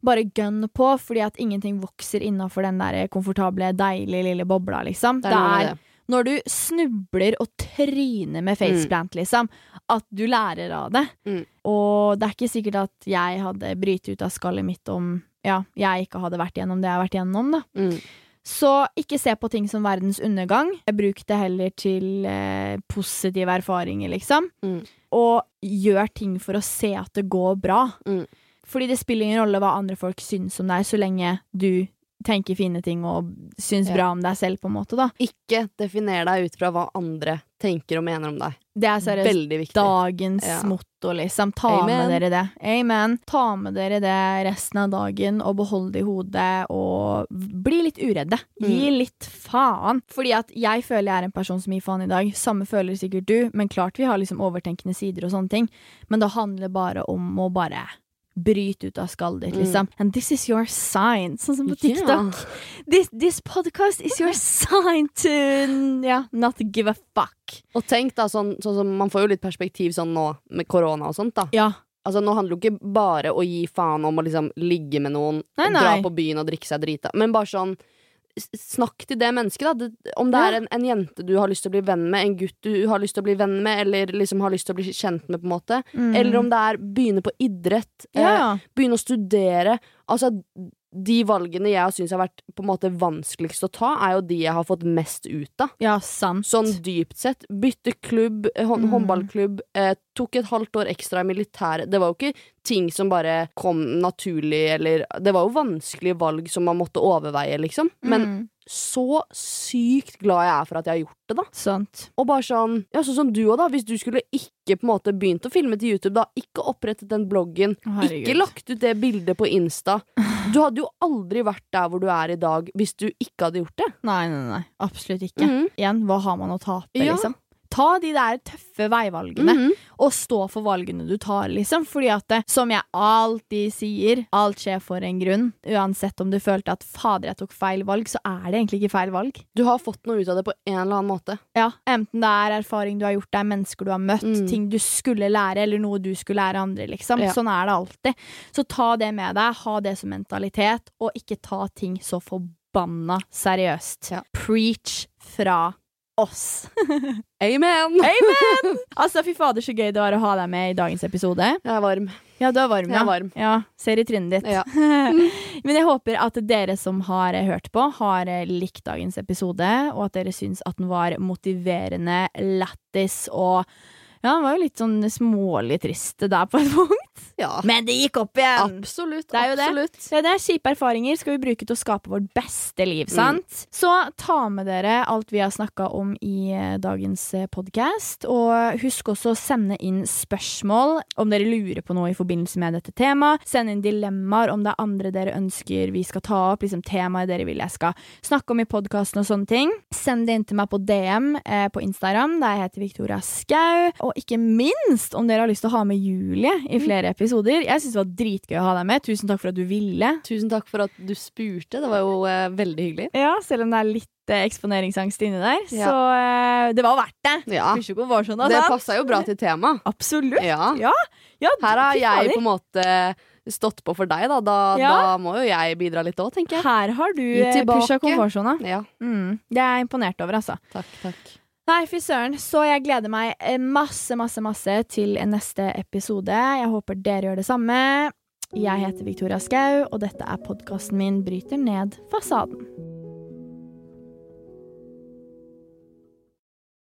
Bare gønn på, fordi at ingenting vokser innafor den der komfortable, deilige lille bobla, liksom. Det er det er. Når du snubler og tryner med faceplant, liksom, at du lærer av det. Mm. Og det er ikke sikkert at jeg hadde brytet ut av skallet mitt om ja, jeg ikke hadde vært gjennom det jeg har vært gjennom, da. Mm. Så ikke se på ting som verdens undergang. Bruk det heller til eh, positive erfaringer, liksom. Mm. Og gjør ting for å se at det går bra. Mm. Fordi det spiller ingen rolle hva andre folk syns om deg, så lenge du tenker fine ting og syns Ja. bra om deg selv, på en måte, da. Ikke definer deg ut fra hva andre tenker og mener om deg. Det er seriøst dagens Ja. motto, liksom. Ta Amen. med dere det. Amen. Ta med dere det resten av dagen, og behold det i hodet, og bli litt uredde. Gi Mm. litt faen. Fordi at jeg føler jeg er en person som gir faen i dag. Samme føler sikkert du, men klart vi har liksom overtenkende sider og sånne ting. Men det handler bare om å bare bryte ut av skallet ditt, Mm. liksom. And this is your sign. Sånn som på TikTok. Yeah. This, this podcast is your [LAUGHS] sign to yeah, not give a fuck. Og tenk da, sånn, sånn sånn Man får jo litt perspektiv sånn nå med korona og sånt, da. Ja. Altså, nå handler det jo ikke bare å gi faen om å liksom ligge med noen, Nei, dra på byen og drikke seg drita, men bare sånn Snakk til det mennesket, da. Det, om det Ja. er en, en jente du har lyst til å bli venn med, en gutt du har lyst til å bli venn med, eller liksom har lyst til å bli kjent med, på en måte. Mm. Eller om det er begynne på idrett, eh, begynne å studere. Altså, de valgene jeg syns har vært på en måte vanskeligst å ta, er jo de jeg har fått mest ut av. ja, sant. Sånn dypt sett. Bytte klubb, eh, hånd, Mm. håndballklubb. Eh, tok et halvt år ekstra i militæret. Det var jo ikke ting som bare kom naturlig, eller Det var jo vanskelige valg som man måtte overveie, liksom. Men mm. Så sykt glad jeg er for at jeg har gjort det, da. Sant. Og bare sånn, ja, sånn som du òg, da. Hvis du skulle ikke på en måte begynt å filme til YouTube, da. Ikke opprettet den bloggen. Å. Ikke lagt ut det bildet på Insta. Du hadde jo aldri vært der hvor du er i dag hvis du ikke hadde gjort det. Nei, nei, nei. Absolutt ikke. Mhm. Igjen, hva har man å tape, Ja. liksom? Ta de der tøffe veivalgene, Mhm. og stå for valgene du tar, liksom. Fordi at, det, som jeg alltid sier, alt skjer for en grunn. Uansett om du følte at 'fader, jeg tok feil valg', så er det egentlig ikke feil valg. Du har fått noe ut av det på en eller annen måte. Ja, Enten det er erfaring du har gjort deg, mennesker du har møtt, Mm. ting du skulle lære, eller noe du skulle lære andre, liksom. Ja. Sånn er det alltid. Så ta det med deg, ha det som mentalitet, og ikke ta ting så forbanna seriøst. Ja. Preach fra oss. [LAUGHS] Amen! Amen! [LAUGHS] altså, fy fader, så gøy det var å ha deg med i dagens episode. Jeg er varm. Ja, du er varm, Jeg er varm. Ja, Ser i trynet ditt. Ja. [LAUGHS] Men jeg håper at dere som har hørt på, har eh, likt dagens episode, og at dere syns at den var motiverende, lættis og Ja, den var jo litt sånn smålig trist der på et punkt. Ja. Men det gikk opp igjen! Absolutt. Det er jo det. absolutt. det. det er kjipe erfaringer skal vi bruke til å skape vårt beste liv, sant? Så ta med dere alt vi har snakka om i eh, dagens podkast. Og husk også å sende inn spørsmål om dere lurer på noe i forbindelse med dette temaet. Send inn dilemmaer om det er andre dere ønsker vi skal ta opp, liksom temaer dere vil jeg skal snakke om i podkasten og sånne ting. Send det inn til meg på DM eh, på Instagram, der jeg heter Victoria Skau. Og ikke minst om dere har lyst til å ha med Julie i flere episoder. Jeg syns det var dritgøy å ha deg med. Tusen takk for at du ville. Tusen takk for at du spurte. Det var jo eh, veldig hyggelig. Ja, selv om det er litt eh, eksponeringsangst inni der. Ja. Så eh, det var verdt det. Ja. Sånn, Det altså. passa jo bra til temaet. Absolutt. Ja. Ja. ja Her har jeg på en måte stått på for deg, da. Da, da må jo jeg bidra litt òg, tenker jeg. Her har du eh, pusha komfortsona. Ja, Mm. Det er jeg imponert over, altså. takk, takk. Nei, fy søren. Så jeg gleder meg eh, masse, masse, masse til neste episode. Jeg håper dere gjør det samme. Jeg heter Victoria Skau, og dette er podkasten min Bryter ned fasaden.